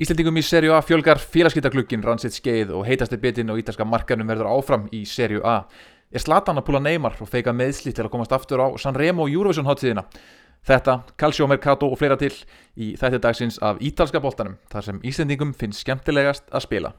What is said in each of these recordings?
Íslandingum í Serju A fjölgar félagskiptaglukkin rann sitt skeið og heitasti bitin og ítalska markanum verður áfram í Serju A. Er Zlatan að púla neymar og feika meðsli til að komast aftur á Sanremo Eurovision háttíðina? Þetta, Calcio Mercato og fleira til í þætti dagsins af ítalska boltanum þar sem Íslandingum finnst skemmtilegast að spila.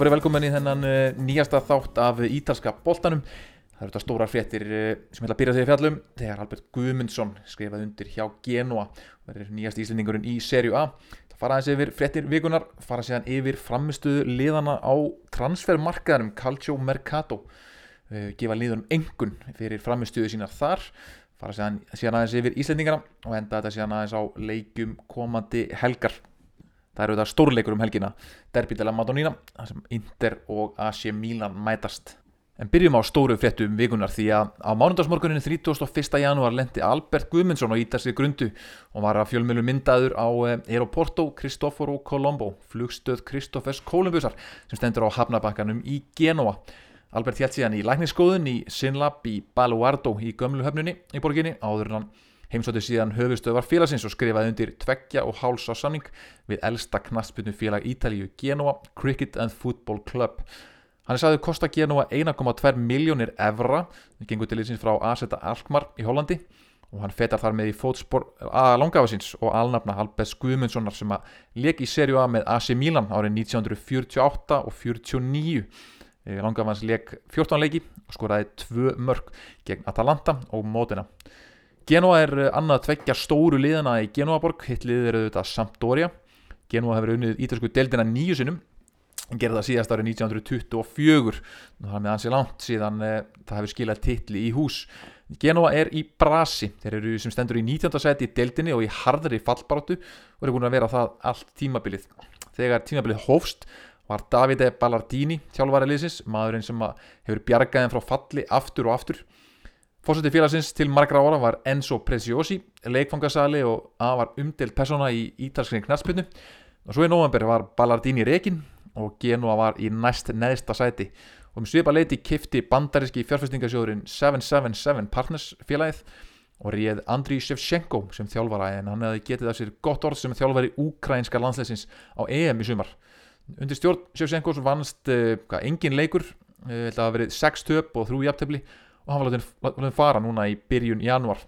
Ég voru velkomin í þennan uh, nýjasta þátt af ítalska boltanum. Það eru þetta stóra fréttir uh, sem ætla að byrja að fjallum þegar Albert Guðmundsson skrifaði undir hjá Genoa og verður nýjast íslendingurinn í Serju A. Það fara aðeins yfir fréttir vikunar, fara síðan yfir framistuðu liðana á transfermarkaðarum Calcio Mercato, uh, gefa liðunum engun fyrir framistuðu sínar þar, fara síðan aðeins yfir íslendingarna og enda þetta síðan aðeins á leikjum komandi helgar. Það eru þetta stórleikur um helgina, Derby de la Madonnina, þar sem Inter og AC Milan mætast. En byrjum á stóru fréttum vikunar því að á mánundagsmorgunin 31. janúar lendi Albert Guðmundsson á Ítarsi grundu og var að fjölmjölu myndaður á Aeroporto Cristoforo Colombo, flugstöð Kristoffers Kolumbusar sem stendur á hafnabakkanum í Genoa. Albert hjælt síðan í lækningsskóðun í Sinlab í Baluardo í gömlu höfnunni í borginni áður en hann heimsótti síðan höfustöðvar félagsins og skrifaði undir tveggja og háls á samning við elsta knastbyrnu félag Ítalíu Genoa Cricket and Football Club. Hann er sagðið kosta Genoa 1,2 miljónir evra, það gengur til ísins frá Aseta Alkmaar í Hollandi og hann fetar þar með í fótspor að langafa síns og alnafna Albers Guðmundssonar sem að leik í serju A með AC Milan árið 1948 og 49. Langafa hans leik 14 leiki og skoraði 2 mörg gegn Atalanta og Modena. Genoa er annað tveggja stóru liðana í Genoaborg, hitt liðið eru þetta Sampdoria. Genoa hefur unnið ítalsku deildina nýju sinnum, gerði það síðast árið 1924, það er með ansi langt síðan eh, það hefur skilað titli í hús. Genoa er í brasi, þeir eru sem stendur í 19. seti í deildinni og í harðri fallbaróttu og eru búin að vera það allt tímabilið. Þegar tímabilið hófst var Davide Ballardini þjálfari liðsins, maðurinn sem hefur bjargaðin frá falli aftur og aftur. Fórseti félagsins til margra ára var Enzo Preziosi, leikfangasali og að var umdelt persóna í ítalskrinni knarspinnu. Og svo í november var Ballardini rekin og Genoa var í næst neðsta sæti. Og um svipa leiti kifti bandaríski fjárfestingasjóðurinn 777 Partners félagið og réð Andriy Shevchenko sem þjálfara en hann hefði getið af sér gott orð sem þjálfari úkrænska landsleisins á EM í sumar. Undir stjórn Shevchenkos vannst uh, engin leikur, uh, þetta hafa verið 6 töp og 3 jafntefli og hann var látið fara núna í byrjun januar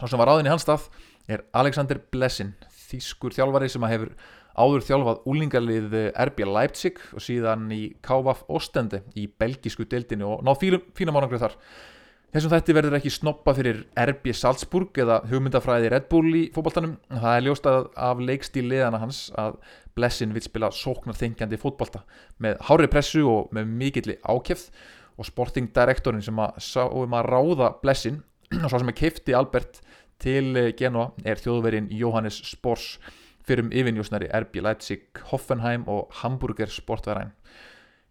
þá sem var ráðin í hans stað er Alexander Blessin þýskur þjálfari sem hefur áður þjálfað úlingarlið RB Leipzig og síðan í KVF Ostende í belgísku deildinu og náð fínum árangrið þar. Þessum þetta verður ekki snoppa fyrir RB Salzburg eða hugmyndafræði Red Bull í fótballtanum það er ljóstað af leikstíl liðana hans að Blessin vil spila sóknarþengjandi fótballta með hári pressu og með mikilli ákjefð og sporting direktorin sem að sáum að ráða blessin og svo sem að keifti Albert til Genoa er þjóðverinn Jóhannes Spors fyrir um yfinnjósnari RB Leipzig, Hoffenheim og Hamburger sportverðæn.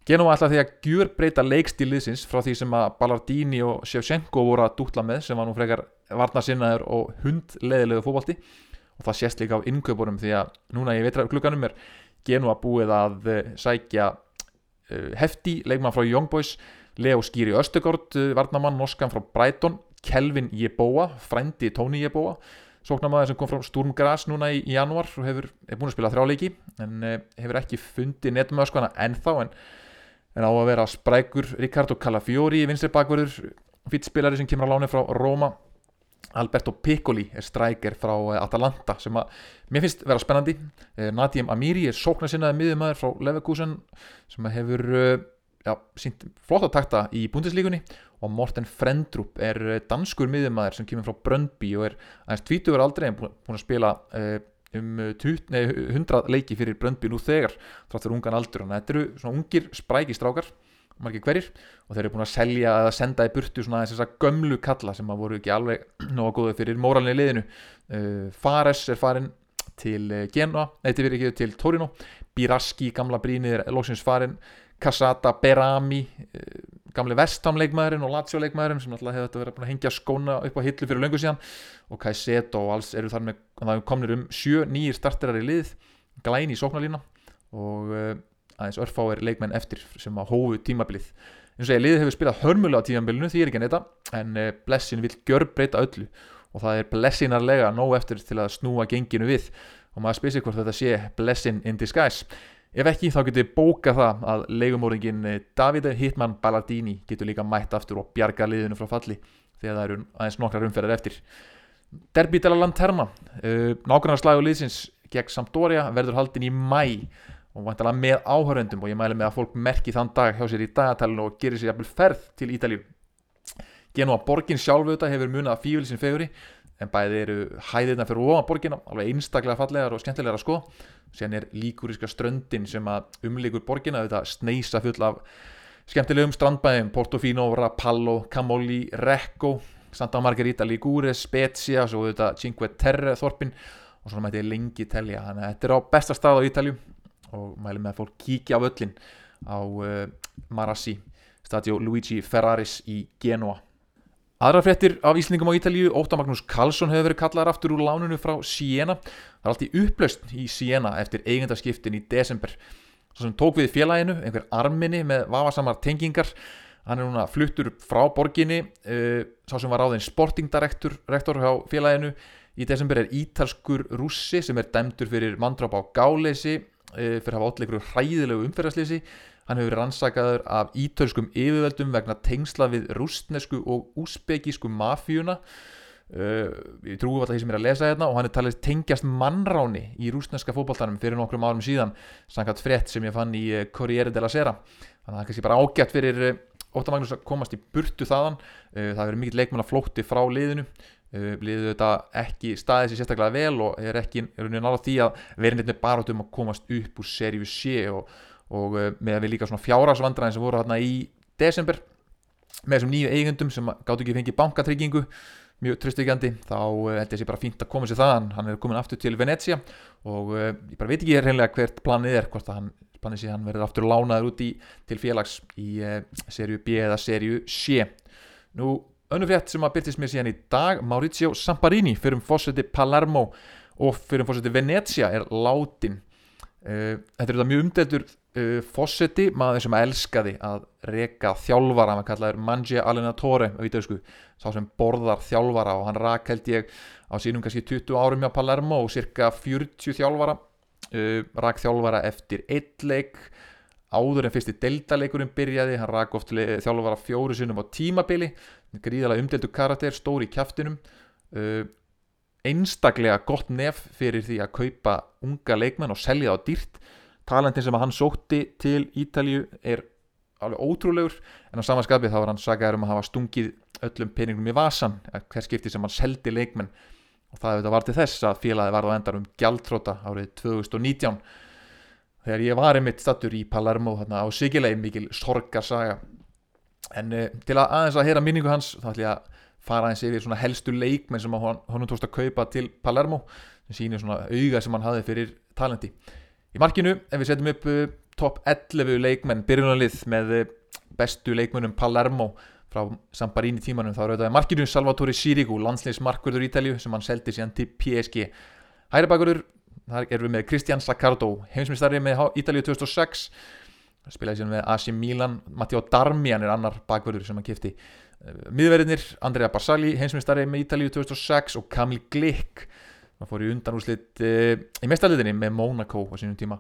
Genoa ætla því að gjur breyta leikstíliðsins frá því sem að Ballardini og Shevchenko voru að dútla með sem var nú frekar varnasinnaður og hundleðilegu fókbalti og það sést líka á innkaupunum því að núna í vetraklukkanum er Genoa búið að sækja hefti leikmann frá Young Boys Leo Skýri Östegård, varnamann norskan frá Brighton, Kelvin Jeboa, frændi Tony Jeboa, sóknarmæður sem kom frá Sturm Graz núna í, í januar og hefur, hefur búin að spila þrjáleiki en eh, hefur ekki fundið netmöskana ennþá en, en á að vera sprækur Ricardo Calafiori vinstri bakverður, fýtspilari sem kemur á láni frá Roma, Alberto Piccoli er strækir frá Atalanta sem að mér finnst vera spennandi, Nadim Amiri er sóknarsinnaði miðumæður frá Leverkusen sem hefur já, sínt flott að takta í búndislíkunni og Morten Frendrup er danskur miðumæður sem kemur frá Bröndby og er aðeins tvítuður aldrei en búin að spila um 20, nei, 100 leiki fyrir Bröndby nú þegar þráttur ungan aldur. Þannig að þetta eru svona ungir spræki strákar margir hverjir og þeir eru búin að selja eða senda í burtu svona þess að gömlu kalla sem að voru ekki alveg nóga góða fyrir móralni liðinu. Fares er farin til Genoa, nei til fyrir ekki til Torino. Biraski, gamla brínið er lóksins farin Casata, Berami gamli vestamleikmaðurinn og Lazio-leikmaðurinn sem alltaf hefði þetta verið að hengja skóna upp á hillu fyrir löngu síðan. Og Kaiseto og alls eru þar með það komnir um sjö nýjir starterar í lið. Glæni í sóknarlína og uh, aðeins örfáir leikmenn eftir sem á hófu tímabilið. Eins og ég liðið hefur spilað hörmulega á tímabilinu því er ekki en uh, Blessin vil gjör breyta öllu og það er blessinarlega nóg eftir til að snúa genginu við. Og maður spyrir hvort þetta sé blessin in disguise. Ef ekki þá getur bóka það að leigumóringin eh, Davide Hitman Ballardini getur líka mætt aftur og bjarga liðinu frá falli þegar það eru aðeins nokkrar umferðar eftir. Derby de la Lanterna uh, nákvæmlega liðsins gegn Sampdoria verður haldin í mæ og vantilega með áhöröndum og ég mæli með að fólk merki þann dag hjá sér í dagatælun og gerir sér jæfnvel ferð til Ítalíu Genúa borgin sjálfauta hefur munið að fífili sin feguri en bæði eru hæðirna fyrir ofan borgina alveg einstaklega fallegar og skemmtilegar að sko sen er líkuríska ströndin sem að umlikur borgina þetta sneisa full af skemmtilegum strandbæðum Portofino, Rapallo, Camolli, Recco Santa Margherita, Ligure, Spezia og þetta Cinque Terre þorpin. Og svona mæti lengi telja þannig að þetta er á besta stað á Ítalju og mælum með að fólk kíkja á öllin á uh, Marassi Stadio Luigi Ferraris í Genoa Aðra fréttir af Íslendingum á Ítalíu, Óta Magnús Karlsson hefur verið kallaðar aftur úr lánunu frá Siena. Það er allt í upplaust í Siena eftir eigendarskiptin í desember. Svo sem tók við félaginu, einhver arminni með vafasamar tengingar. Hann er núna fluttur frá borginni, uh, sá sem var ráðinn sportingdirektor hjá félaginu. Í desember er ítalskur rússi sem er dæmdur fyrir manndráp á gáleysi, uh, fyrir að hafa allir hræðilegu umferðarsleysi Hann hefur rannsakaður af ítölskum yfirveldum vegna tengsla við rústnesku og úsbekísku mafíuna. Uh, ég trúi alltaf því sem ég er að lesa hérna, og hann er talið tengjast mannráni í rústneska fókbaltanum fyrir nokkrum árum síðan sangat frétt sem ég fann í uh, Corriere della Sera. Þannig að það er kannski bara ágætt fyrir uh, Óttar Magnús að komast í burtu þaðan. Uh, það verður mikill leikmann að flótti frá liðinu. Uh, liðið þetta ekki staðið sér sérstaklega vel og er ekki náttúrulega því að verðin eitthvað bara um að komast upp úr seríu sé og og uh, með að við líka svona fjárasvandræðin sem voru hérna í desember með þessum nýju eigundum sem gátt ekki fengið bankatryggingu mjög tröstíkjandi þá uh, held ég sé bara fínt að koma sér það hann er komin aftur til Venecia og uh, ég bara veit ekki reynilega hvert planið er hvort að hann, planið sé hann verður aftur lánaður út í til félags í serju B eða serju C. Nú önnum frétt sem að byrtist mér síðan í dag Maurizio Samparini fyrir um fósetti Palermo og fyrir um fósetti Venecia er látin þetta er þetta mjög umdeltur uh, Fossetti, maður sem elskaði að reka þjálfara, hann kallaður Mangia Allenatore á ítöðsku sá sem borðar þjálfara og hann rak held ég á sínum kannski 20 árum hjá Palermo og cirka 40 þjálfara. Uh, rak þjálfara eftir eitt leik áður en fyrsti deltaleikurinn byrjaði, hann rak oft þjálfara fjóru sinnum á tímabili. Gríðalega umdeltu karakter, stóri kæftinum einstaklega gott nef fyrir því að kaupa unga leikmenn og selja það á dýrt. Talentin sem hann sótti til Ítalju er alveg ótrúlegur en á samanskapið þá var hann sagðar um að hafa stungið öllum peningum í vasan hver skipti sem hann seldi leikmenn. Og það var til þess að félagi var á endan um gjaldtróta árið 2019 þegar ég var einmitt stattur í Palermo þarna, á Sigilei mikil sorgarsaga. En uh, til að aðeins að heyra minningu hans þá ætlum ég að fara aðeins yfir svona helstu leikmenn sem hann, hann tókst að kaupa til Palermo sem sýnir svona auga sem hann hafði fyrir talenti Í markinu, ef við setjum upp uh, top 11 leikmenn, byrjunarlið með uh, bestu leikmennum Palermo frá Samparini tímanum, þá er auðvitað markinu Salvatore Sirigu, landsleismarkurður Ítalju sem hann seldi síðan til PSG. Hæri bakurur, þar erum við með Cristian Saccardo, heimsmyndstarri með Ítalju 2006, spilaði síðan með AC Milan, Matteo Darmian er annar bakurður sem hann kifti. Uh, miðverðinir, Andrea Barsali, heimsmyndstarri með Ítalju 2006 og Kamil Glick, það fór í undanúslitt e, í mestarliðinni með Monaco á sínum tíma.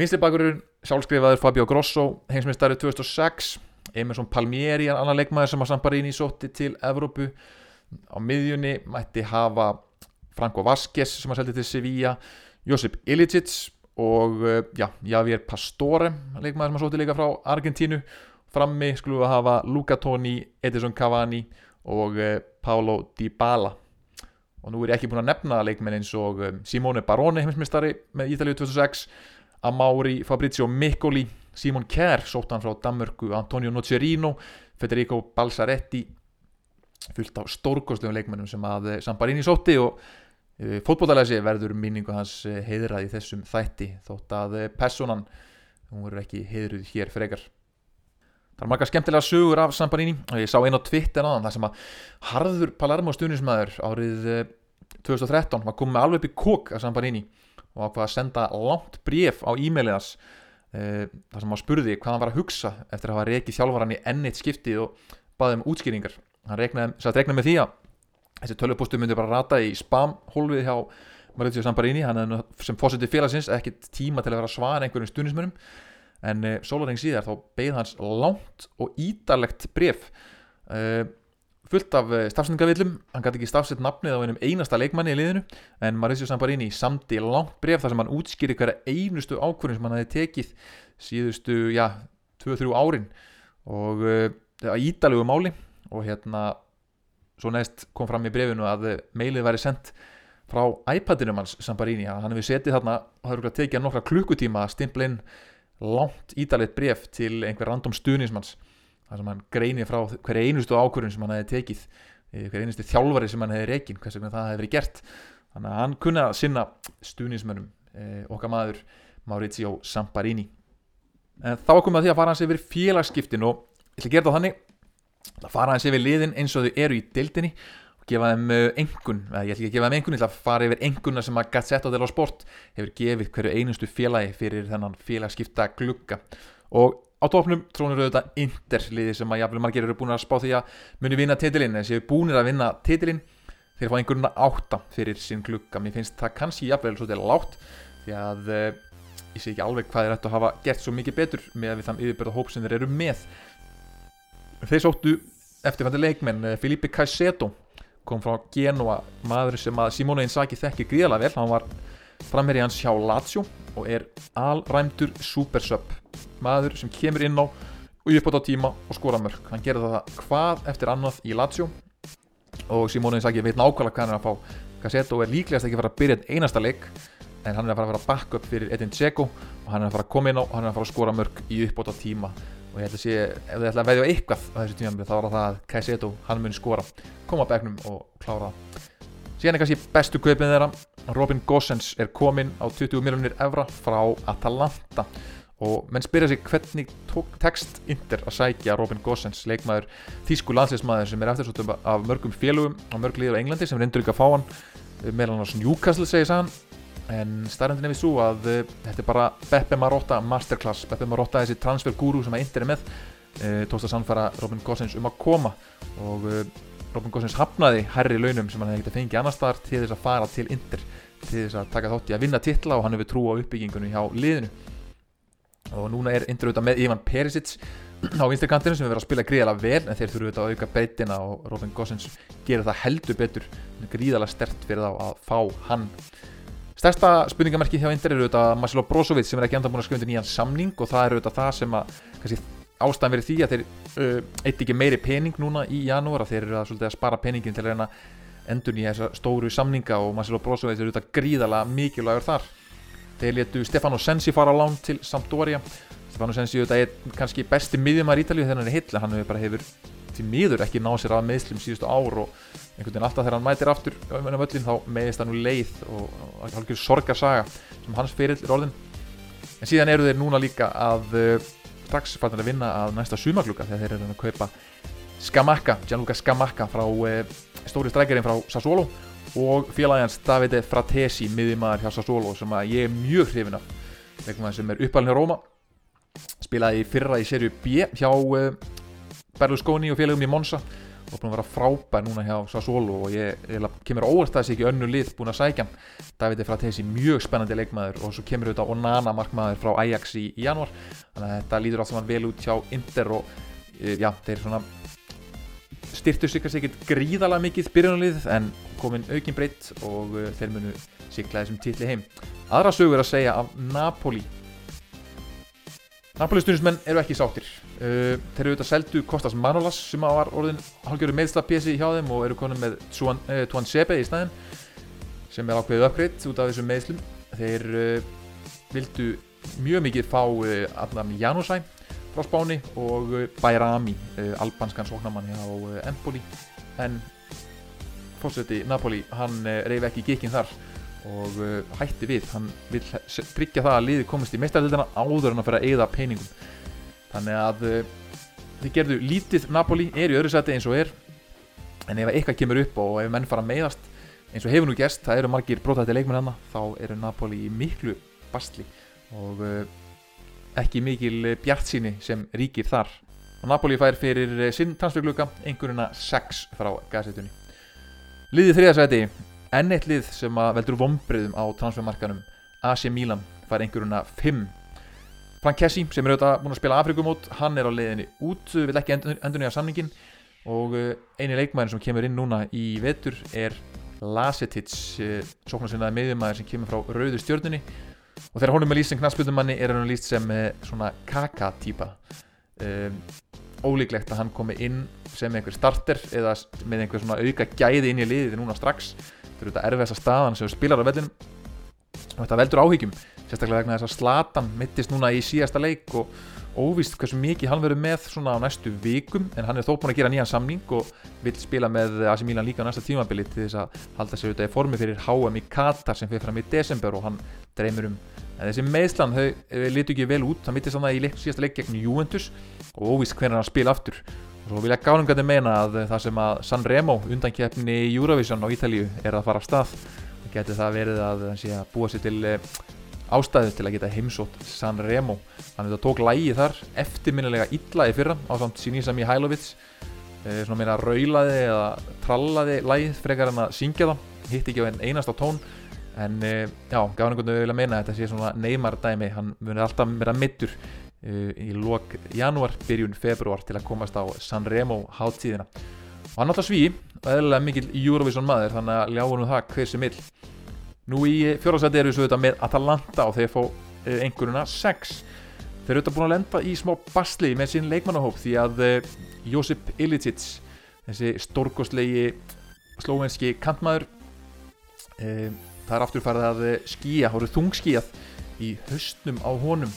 Vinstibakkurinn sjálfskrifaður Fabio Grosso heimsmeistari 2006 Emerson Palmieri, annar leikmaður sem að Samparini sótti til Evrópu. Á miðjunni mætti hafa Franco Vasquez sem að seldi til Sevilla Josip Ilicic og eh, já, Javier Pastore leikmaður sem að sótti líka frá Argentínu frammi skulum við hafa Luca Toni, Edison Cavani og eh, Paulo Dybala. Og nú er ég ekki búin að nefna leikmenn eins og um, Simone Barone heimsmystari með Ítalíu 2006 Amaury Fabrizio Miccoli Simon Kjær, sóttan frá Danmörku Antonio Nocerino, Federico Balsaretti fullt á stórkoslegum leikmennum sem að eh, Samparini sótti og eh, fótbóltalesi verður minningu hans heiðrað í þessum þætti þótt að personan hún verður ekki heiðruð hér frekar Það er marga skemmtilega sögur af Samparini og ég sá einn á Twitter aðan það sem að Harður Palermo stuðnismæður árið 2013 var komið alveg upp í kók af Samparini og ákvaða að senda langt bref á e-mailiðas e, þar sem hann spurði hvað hann var að hugsa eftir að hafa reikið þjálfvaran í ennitt skiptið og baði um útskýringar. Hann regnaði með því að þessi tölvupostu myndi bara rata í spam-hólfið hjá Maurizio Samparini hann hefði sem fósitið félagsins ekkit tíma til að vera að svara einhverjum stunismunum en uh, sólareng síðar þá beigð hans langt og ídarlegt bref uh, fullt af uh, stafsendingavillum hann gæti ekki stafsett nafnið á einum einasta leikmanni í liðinu en Maurizio Samparini samti langt bref þar sem hann útskýri hverja einustu ákvörðin sem hann hefði tekið síðustu, já, 2-3 árin. Og ídalegu máli og hérna svo neðst kom fram í brefinu að meilið væri sendt frá iPadinum hans Samparini. Hann hefur setið þarna og það eru tekið nokkra klukkutíma að stimpla inn langt ídalitt bref til einhver random stuðnismanns þar sem hann greinir frá hver einustu ákvörðun sem hann hefði tekið eh, hver einustu þjálfari sem hann hefði reygin hvers vegna það hefði verið gert. Þannig að hann kunni að sinna stuðnismönnum eh, okkar maður Maurizio Samparini. En þá komum við að því að fara hans yfir félagskiptin og ég ætla að gera þetta þannig. Að fara hans yfir liðin eins og þau eru í dildinni og gefa þeim engun, eða ég ætla ekki að gefa þeim engun ég ætla að fara yfir enguna sem að Gazzetta dello Sport hefur gefið hverju einustu félagi fyrir þennan félagskipta glugga. Og á tóknum trónur auðvitað Inter liði sem að jafnvel margir eru búin að spá því að muni vinna titilinn en séu búinir að vinna titilinn þeir fá einhverjuna átta fyrir sín glugga. Mér finnst það kannski jafnvel svolítið látt því að uh, ég sé ekki alveg hvað er hægt að hafa gert svo mikið betur með að við þann yfirbörða hóp sem þeir eru með. Þeir sóttu eftirfændi leikmenn eh, Filipe Caicedo kom frá Genoa maður sem að Simone Inzaghi þekkir gríðalega vel. Hann var framherri hans hjá Lazio og er alræmdur supersub maður sem kemur inn á og upp á tíma og skora mörg hann gerði það hvað eftir annað í Lazio og Simone Inzaghi veit nákvæmlega hvað hann er að fá. Caicedo er líklegast ekki að fara að byrja einn einasta leik en hann er að fara að vera backup fyrir Edin Dzeko og hann er að fara að koma inn á og hann er að fara að skora mörg í upp á tíma og ég held að sé, ef þið ætla að veðja eitthvað á þessu tíma þá er það að Kaiseto, hann muni skora koma á begnum og klára. Síðan er kannski bestu kaupin þeirra. Robin Gossens er komin á 20 miljonir evra frá Atalanta. Og menn spyrja sig hvernig tók text Inter að sækja Robin Gossens leikmaður, þýsku landsleismaður sem er eftirsóttum af mörgum félugum á mörgliður á Englandi sem reyndur ekki að fá hann. Meðlan á Newcastle segis hann en starrandin er við svo að uh, þetta er bara Beppe Marotta masterclass. Beppe Marotta þessi transfergúru sem að Inter er með. Uh, tókst að sannfæra Robin Gosens um að koma. Og uh, Robin Gosens hafnaði herri launum sem hann hefði getið fengið annar staðar til þess að fara til Inter til þess að taka þátt í að vinna titla og hann hefur trú á uppbyggingunni hjá liðinu. Og núna er Inter auðvitað með Ivan Perisic á vinstirkantinu sem hefur verið að spila gríðalega vel en þeir þurfu auðvitað að auka breytina og Robin Gosens gerir það heldur betur gríðalega stert fyrir þá að fá hann Stærsta spurningamerki hjá Inter eru auðvitað Marcelo Brozovic sem er ekki enda búin að undir nýjan samning og það eru auðvitað það sem að kannski, ástæðan verið því að þeir uh, eitt ekki meiri pening núna í janúar að þeir eru að, að spara peningin til að reyna endur nýja þessa stóru samninga og Marcelo Brozovic eru auðvitað gríðala mikilvægur þar. Þeir letu Stefano Sensi fara á lán til Sampdoria. Stefano Sensi auðvitað er kannski besti miðjumar í Ítalíu þegar hann er hill, hann hefur bara hefur til miður ekki náð sér að meðslum síðustu ár og einhvern veginn alltaf þegar hann mætir aftur um ennum öllin þá meðist hann úr leið og algjör sorgarsaga sem hans fyrirl er orðin en síðan eru þeir núna líka að uh, strax farnir að vinna að næsta sumaglúka þegar þeir eru að kaupa Skamaka, Gianluca Skamaka frá uh, stóri strækjarinn frá Sassuolo og félagans Davide Fratesi miðjumæður hjá Sassuolo sem að ég er mjög hrifin af. Vegna sem er uppalinn hjá Róma spilaði fyrra í serju B hjá uh, Berlusconi og félagum í Monza og búin að vera frábær núna hjá Sassuolo og ég, ég kemur óvart að þessi ekki önnu lið búin að sækja Davide Fratesi, mjög spennandi leikmaður og svo kemur auðvitað Onana markmaður frá Ajax í, í januar þannig að þetta líður allt saman vel út hjá Inter og e, já, þeir svona styrtu sig kannski ekkert gríðalega mikið byrjunalið en komin aukin breytt og uh, þeir munu sikla þessum títli heim. Aðra sögur að segja af Napoli Napoli stundismenn eru ekki sáttir. Uh, þeir eru auðvitað seldu Kostas Manolas sem var orðin halgjöru meðslapjesi hjá þeim og eru konum með Tuan, uh, Tuan Sebe í snæðin sem er ákveðið uppgreitt út af þessum meðslum þeir uh, vildu mjög mikið fá Adnan Janusæ frá Spáni og Bayrami albanskan sóknamann hjá Empoli. En fórseti Napoli hann reyfi ekki gikinn þar og hætti við. Hann vil tryggja það að liði komist í meistardildina áður en að fyrir að eigða peningum. Þannig að eh, þið gerðu lítið Napoli, er í öðru seti eins og er. En ef eitthvað kemur upp og ef menn fara að meiðast eins og hefur nú gæst, það eru margir brótætti leikmenn hana, þá eru Napoli í miklu bastli og uh, ekki mikil bjart síni sem ríkir þar. Og Napoli fær fyrir sinn transfergluka einhverjuna 6 frá gazetunni Liðið þriðasæti enn eitt lið sem að veldur vombriðum á transfermarkanum AC Milan fær einhverjuna 5 Frank Kessi sem er auðvitað búin að spila Afrikumót hann er á leiðinni út, vil ekki endur, nýja samningin og eini leikmæðin sem kemur inn núna í vetur er Lasetic sóknarsinnaði meðjumæður sem kemur frá rauðu stjórnunni og þegar honum er líst sem knastbjörnumanni er hann líst sem svona kaka-týpa um, ólíklegt að hann komi inn sem einhver starter eða með einhver svona auka gæði inn í liðið núna strax þetta er auðvitað erfiðast staðan sem spilar á vellinum. Og þetta veldur áhyggjum sérstaklega vegna þess að Slatan mittist núna í síðasta leik og óvist hversu mikið hann verður með svona á næstu vikum en hann er þó búin að gera nýjan samning og vil spila með AC Milan líka á næsta tímabili til þess að halda sig auðvitað í formi fyrir HM í Katar sem fyrir fram í desember og hann dreymir um en þessi meðslan, þau litur ekki vel út. Hann mittist þannig í leik, síðasta leik gegn Juventus og óvist hvernig hann spila aftur svo vil ég gánum gæti meina að það sem að Sanremo undankeppni í Eurovision á Ítalíu er að fara af stað. Og geti það verið að, að búa sér til ástæðu til að geta heimsótt Sanremo þannig að það tók lægi þar eftirminnilega illa í fyrra á samt Sinisa Mihailovic. E, svona meina raulaði eða trallaði lægið frekar en að syngja það. Hitt ekki á einn einasta tón. En e, já, gaf einhvern veginn að meina þetta sé svona neymar dæmi, hann munir alltaf vera mittur í lok januar, byrjun februar til að komast á Sanremo hátíðina. Og hann alltaf sví, eðlulega mikil Eurovision maður þannig að ljáum við það hver sem vill. Nú í fjórðarsæti eru við svo þetta með Atalanta og þeir fá uh, einhverjuna 6. Þeir eru þetta búin að lenda í smá basli með sín leikmannahóp því að uh, Josip Ilicic, þessi stórkostlegi slóvenski kantmaður, það er aftur farið að skýja, hóruð þungskýjað í höstnum á honum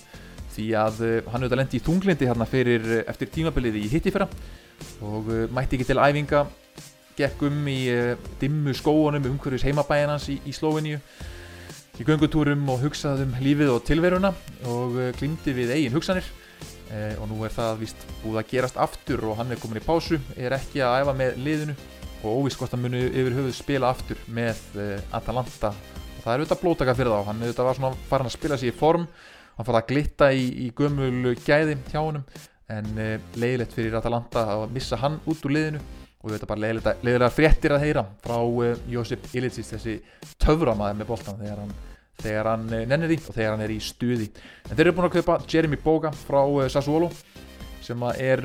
því að hann auðvitað lendi í þunglindi hérna fyrir eftir tímabiliði í hittifera og mætti ekki til æfinga gekk um í dimmu skóunum umhverjus heimabæinans í, í Slóveníu í göngutúrum og hugsaði um lífið og tilveruna og glýmdi við eigin hugsanir. Uh, og nú er það vist búið að gerast aftur og hann er komin í pásu, er ekki að æfa með liðinu. Og óvist hvort hann muni yfir höfuð spila aftur með Atalanta. Og það er auðvitað blótaka fyrir þá, hann auðvitað var svona farin að spila sér í form hann fara að glitta í, í gömul gæði hjá honum en leiðilegt fyrir Atalanta að missa hann út úr liðinu. Og við veitum bara leiðilega fréttir að heyra frá uh, Josip Ilicic þessi töframæði með boltan þegar hann, þegar hann uh, nennir því og þegar hann er í stuði. En þeir eru búin að kaupa Jeremy Boga frá uh, Sassuolo sem er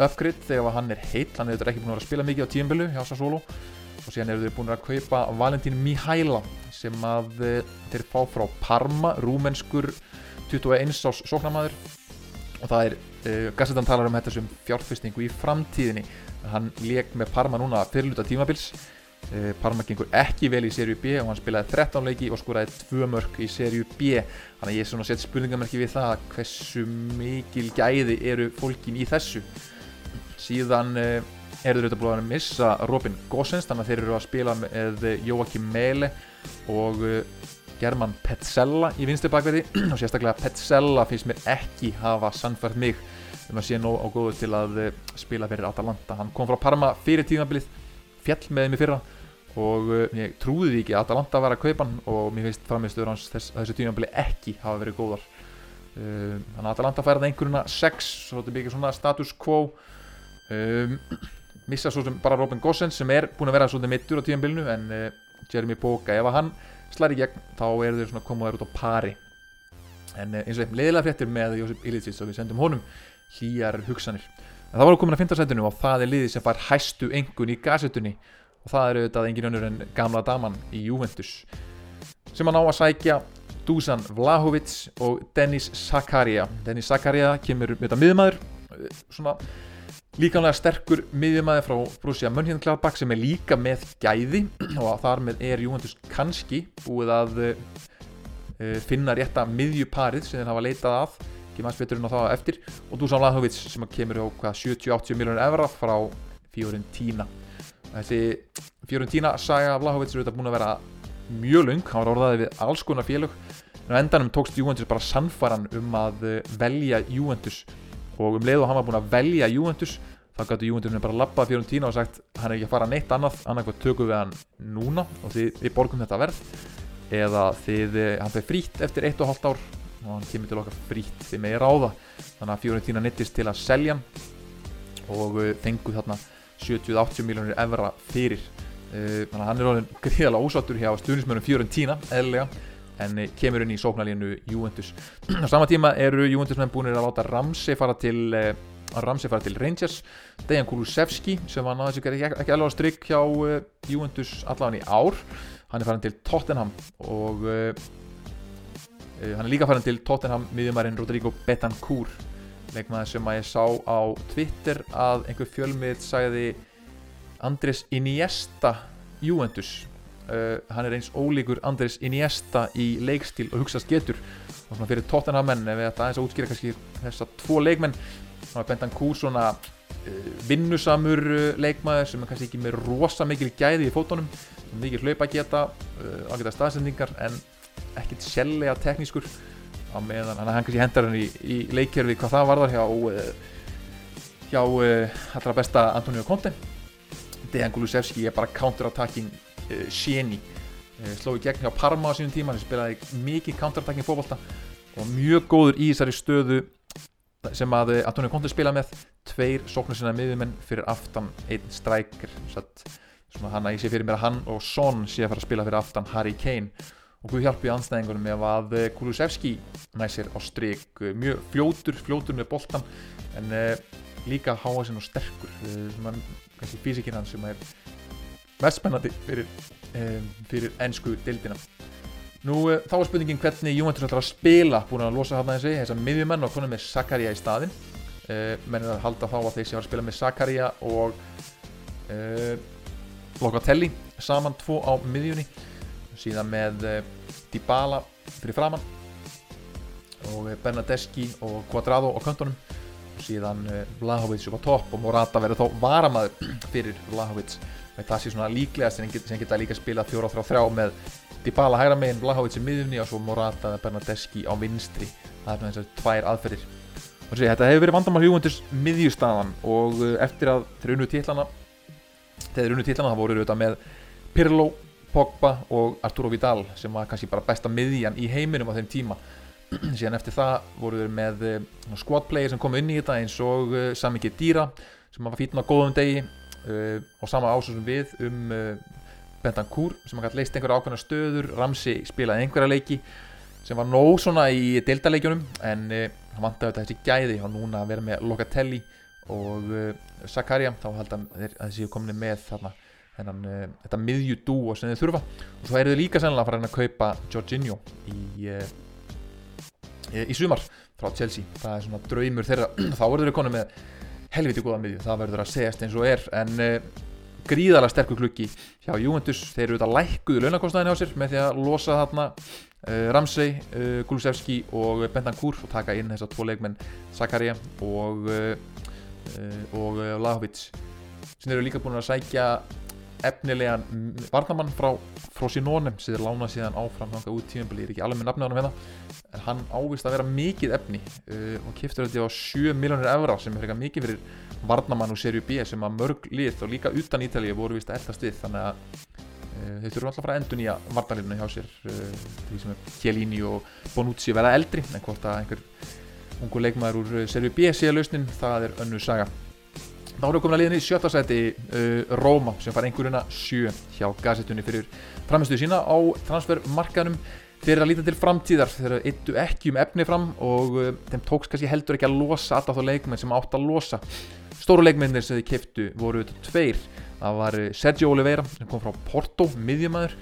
uppgridd þegar hann er heitt hann er ekki búin að spila mikið á tíumbilu hjá Sassuolo. Og síðan eru þeir búin að kaupa Valentín Mihaila sem að þeir fá frá Parma rúmenskur 21 ás sóknarmæður og það er uh, Gassetan talar um þetta sem fjárfestingu í framtíðinni. Hann leik með Parma núna fyrirluta tímabils. Uh, Parma gengur ekki vel í serju B og hann spilaði 13 leiki og skoraði 2 mörg í serju B. Þannig að ég er svona sett spurningamerki við það hversu mikil gæði eru fólkin í þessu. Síðan uh, eru þeir auðvitað búin að missa Robin Gosens þannig að þeir eru að spila með Joakim Mele og German Petzella í vinstu bakverði og sérstaklega Petzella finnst mér ekki hafa sannfært mig um að sé nóg á góðu til að eh, spila fyrir Atalanta. Hann kom frá Parma fyrir tímabilið, fjall með í fyrra og uh, ég trúði því ekki að Atalanta var að kaupa hann og mér finnst framistuður hans þess, þessu tímabilið ekki hafa verið góðar. Uh, þannig að Atalanta færði einhverjuna 6, svo þetta mikið svona status quo. Um, missa svo sem bara Robin Gossens sem er búin að vera svona mittur á tímabilinu en uh, Jeremy Boga, ef að hann slæri gegn þá eru þeir svona komaður út á pari. En eins og einn leiðilega fréttir með Jósef Ilicic og við sendum honum hlýjar hugsanir. En það voru komin að fintarsætinu og það er liðið sem fær hæstu engun í gasetunni og það eru auðvitað engin önnur en gamla daman í Juventus. Sem að ná að sækja Dusan Vlahovic og Dennis Zakaria. Dennis Zakaria kemur með þetta miðumæður svona líkanlega sterkur miðjumæði frá Brúsja Mönchengladbach sem er líka með gæði og þar með er Juventus kannski búið að uh, finna rétta miðjuparið sem þeir hafa leitað að. Ekki maður sveturinn á það eftir. Og Dusan Vlahovic sem kemur á 70-80 miljónur evra frá Fiorentina. Þessi Fiorentina saga Vlahovic er auðvitað búin að vera mjög lung, hann var orðaðið við alls konar félög. En á endanum tókst Juventus bara sannfaran um að velja Juventus og um leið og hann var búin að velja Juventus þá gætu Juventus bara lappað Fiorentina og sagt hann er ekki að fara neitt annað annarkvæmt tökum við hann núna og þið, við borgum þetta verð. Eða þið, hann fyrir frít eftir 1,5 ár og hann kemur til okkar frít þið megið ráða. Þannig að Fiorentina nittist til að selja hann og fenguð þarna 70-80 miljónir evra fyrir. Þannig að hann er alveg gríðalega ósattur hjá stuðnismörnum Fiorentina eðlega en kemur inn í sóknarlínu Juventus. Á sama tíma eru Juventusmenn búin að láta Ramsey fara til Ramsey fara til Rangers. Dejan Kulusevski sem var náttúrulega ekki, ekki alveg á strikk hjá uh, Juventus allavega í ár hann er farin til Tottenham og uh, hann er líka farin til Tottenham miðjumærin Rodrigo Betancourt. Leikmaður sem að ég sá á Twitter að einhver fjölmið sagði Andres Iniesta Juventus hann er eins ólíkur Andres Iniesta í leikstíl og hugsaðs getur. Og svona fyrir Tottenham menn ef ætta aðeins að útskýra kannski þessa tvo leikmenn svona Bentancur svona uh, vinnusamur uh, leikmaður sem er kannski ekki með rosa mikil gæði í fótunum. Mikil hlaupa geta uh, ágæta staðsendingar en ekkert sellega teknískur. Á meðan hann kannski hendar hann í, í leikjörfi hvað það varðar hjá hjá allra besta Antonio Conte. Dejan Kulusevski er bara counter-attacking séni sló í gegn hjá Parma á sínum tíma hann spilaði mikið counter-attacking fókbalta og mjög góður í þessari stöðu sem að Antonio Conte spila með. Tveir sóknir sinna miðjumenn fyrir aftan einn strækir. Svona hann að ég sé fyrir mér að hann og Son sé að fara að spila fyrir aftan Harry Kane. Og Guð hjálpi anstæðingunum með að Kulusevski næsir á stryk mjög fljótur, fljótur með boltan en líka háasinn og sterkur. Uh, kannski físikinn hans sem er mest spennandi fyrir, um, fyrir ennsku dildina Nú þá er spurningin hvernig Juventus ætlar að spila. Búin að losa hann að þessi þessar miðjumenn og konum með Zakaria í staðin uh, menn er að halda þá að þeir sé að spila með Zakaria og uh, Locatelli saman tvo á miðjunni. Síðan með uh, Dybala fyrir framann og Bernadeschi og Quadrado á kantonum og síðan Vlahovic upp á topp og Morata verður þá varamaður fyrir Vlahovic það sé svona líklegast sem geta líka spila 4-3-3 með Dybala hægra meginn, Vlahovic í miðjunni og svo Morata eða Bernadeschi á vinstri. Það er þessar tvær aðferðir. Og sé, þetta hefur verið vandamál hjúundurs miðjustafan og uh, eftir að þeir unnu títlana þeir unnu títlana það voru auðvitað með Pirlo, Pogba og Arturo Vidal sem var kannski bara besta miðjan í heiminum á þeim tíma. Síðan eftir það voru þeir með uh, squad player sem kom inn í þetta eins og uh, Sami Khedira sem var fítinn á góðum degi og sama ásöksum við um Bentancur sem hann gæti leist einhverja ákveðna stöður. Ramsey spilaði einhverja leiki sem var nóg svona í deltaleikjunum en uh, hann vant að þessi gæði og núna að vera með Locatelli og uh, Zakaria þá held að þessi er komin með þarna þennan, uh, þetta miðjudú og sem þið þurfa. Og svo eru þið líka sennilega að fara að kaupa Jorginho í, í sumar frá Chelsea. Það er svona draumur þeirra. Þá eru þið komin með helviti góða miðju það verður að segjast eins og er en gríðarlega sterkur klukki hjá Juventus. Þeir eru auðvitað lækkuðu launakostnaðin hjá sér með því að losa þarna uh, Ramsey, uh, Kulusevski og Bentancur og taka inn þessar tvo leikmenn Zakaria og uh, og Lahovic sem eru líka búin að sækja efnilegan varnamann frá Frosinone sem þeir lána síðan áfram þanga út tímanbili, ég er ekki alveg með hann hérna en hann ávist að vera mikið efni og kiptur þetta á 7 miljónir evra sem er eitthvað mikið fyrir varnamann úr serju B sem að mörg lið og líka utan Ítalið voru vist að eldast við þannig að uh, þeir þurfum alltaf að fara að endur nýja varnarlinu hjá sér uh, því sem er Chiellini og Bonucci verða eldri en hvort að einhver ungu leikmaður úr serju B sé að lausnin það er önnu saga þá erum við komin að liðinni í sjötta seti uh, Róma sem far einhverjuna sjö hjá gazettunni fyrir framistuðu sína á transfermarkanum þeir eru að líta til framtíðar þeir eru eittu ekki um efni fram og uh, þeim tóks kannski heldur ekki að losa alltaf þá leikmenn sem átt að losa Stóru leikmennir sem þið kiftu voru þetta tveir. Það var eh, Sergio Oliveira sem kom frá Porto, miðjumæður.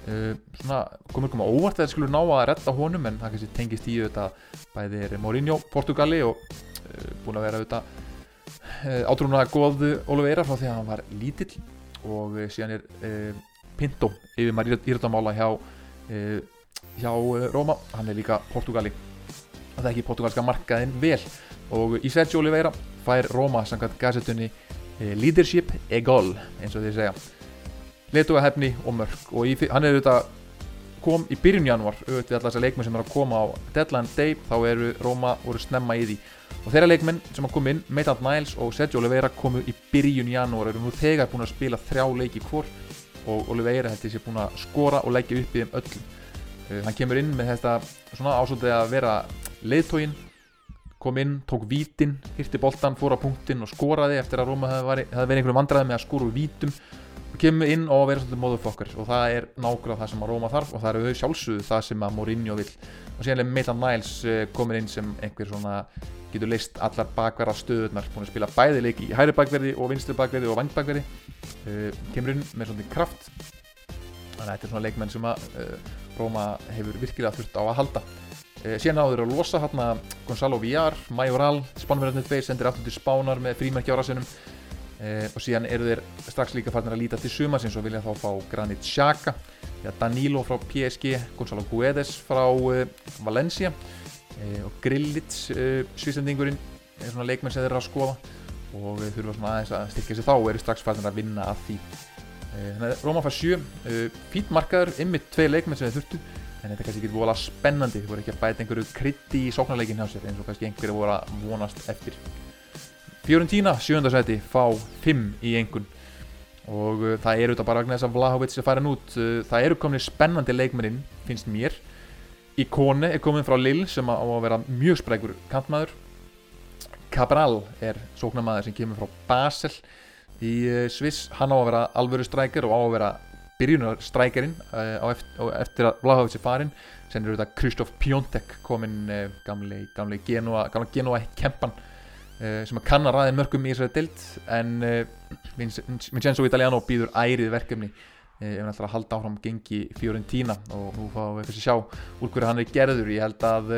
Uh, svona komur koma óvart að það skulle ná að retta honum en það kannski tengist í auðvitað bæði er Mourinho, Portugali og uh, búin að vera auðvitað uh, átrúnaða góð Oliveira frá því að hann var lítill og síðan er Pinto yfir maður íröldamála hjá, hjá Róma, hann er líka Portugali. Það er ekki portugalska markaðin vel. Og í Sergio Oliveira fær Róma samkvæmt gazetunni eh, Leadership Egol eins og þeir segja. Letuga hefni og mörg og í, hann er auðvitað kom í byrjun januar auðvitað allar þessar leikmenn sem er að koma á deadline day þá eru Róma voru snemma í því og þeirra leikmenn sem að koma inn Maitland Niles og Sergio Oliveira komu í byrjun januar eru nú þegar búin að spila þrjá leiki hvort og Oliveira heldur sér búin að skora og leggja upp í þeim öllum. Uh, hann kemur inn með þetta svona ásótið að vera leiðtógin kom inn, tók vítin, hirti boltan fór á punktin og skoraði eftir að Róma hefði verið einhverju vandraði með að skóru vítum. Kemur inn og verður svolítið móðufokkar og það er nákvæmlega það sem að Róma þarf og það eru sjálfsögðu það sem að Mourinho vil og síðan er Maitland Niles eh, komin inn sem einhver svona getur leist allar bakverða stöðunar búin að spila bæði leiki í hæri bakverði og vinstri bakverði og vang bakverði. Uh, kemur inn með svona kraft. Þannig að þetta er svona leikmenn sem að uh, Róma hefur virkilega þurft á að halda. Uh, síðan áður að losa hérna Gonzalo Villar, Majoral Spánverðarnir tveir sendir aftur til Spánar með frímerki á rassinum Eh, og síðan eru þeir strax líka farnir að líta til sumarsins og vilja þá fá Granit Xhaka. Danilo frá PSG Gonzalo Guedes frá eh, Valencia. eh, og Grillits eh, svísendingurinn er svona leikmenn sem þeir eru að skoða og þeir þurfa svona aðeins að styrkja sig þá og eru strax farnir að vinna að því. Eh, þannig að Róma fær 7 eh, fít markaður, ymmið tvei leikmenn sem þeir þurftu en þetta kannski getur volað spennandi. Þeir voru ekki að bæta einhverju krytti í sóknarleikin hjá sér eins og kannski einhverju voru að vonast eftir. Fiorentina, sjöndarsæti, fá 5 í engun og það eru þetta bara vegna þess að Vlahovic er farin út. Það eru komin spennandi leikmennin finnst mér Ikone er komin frá Lille sem á að vera mjög sprækur kantmaður. Cabral er sóknarmaður sem kemur frá Basel í uh, Sviss, hann á að vera alvöru strækjar og á að vera byrjunarstrækjarinn uh, eftir, að Vlahovic er farin sen eru þetta Kristof Piontek komin uh, gamli, gamli Genoa, Genoa kempan sem að kannar ræðin mörgum í þessari dild en Vincenzo Italiano býður ærið verkefni ef hann ætlar að halda áfram gengi Fiorentina og nú fáum við kannski sjá úr hverju hann er gerður. Ég held að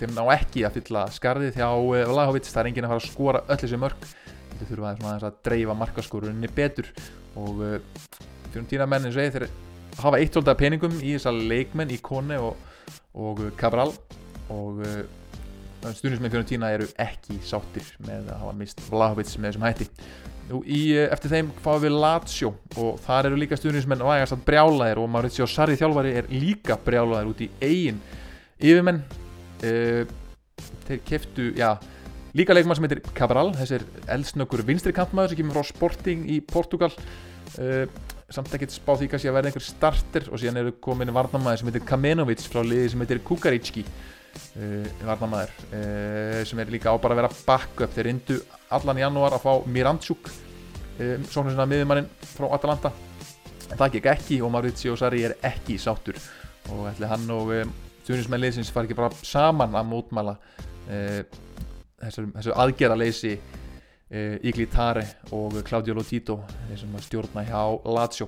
þeim ná ekki að fylla skarðið hjá Vlahovic, það er enginn að fara að skora öll þessi mörg þetta þurfa að, að dreifa markaskorunni betur. Og Fiorentina mennin segi þeir hafa eitt svolítið peningum í þessa leikmenn í Kone og, og Cabral. Og stundismenn Fiorentina eru ekki sáttir með að hafa mist Vlahovic með þessum hætti í, eh, eftir þeim fáum við Lazio og þar eru líka stundismenn vægast að brjálaðir og Maurizio Sarri þjálfari er líka brjálaðir út í eigin yfirmenn. Uh, þeir keftu, já líka leikmann sem heitir Cabral, þessi er eldsnökkur vinstri kampmaður sem kemur frá Sporting í Portugal. Uh, samt ekkert spá því kannski að verða einhver starter og síðan eru komin varnamæður sem heitir Kamenovic frá liði sem heitir Kukaricki. Uh, varnamæður sem er líka á bara að vera backup. Þeir rindu allan í janúar að fá Miranchuk uh, svona svona miðjumannin frá Atalanta. En það gekk ekki og Maurizio Sarri er ekki sáttur. Og ætli hann og stjórnismennliðsins fari ekki bara saman að mótmæla þessu, þessu aðgerðaleysi Iglitare og Claudio Lotito þeir sem stjórna hjá Lazio.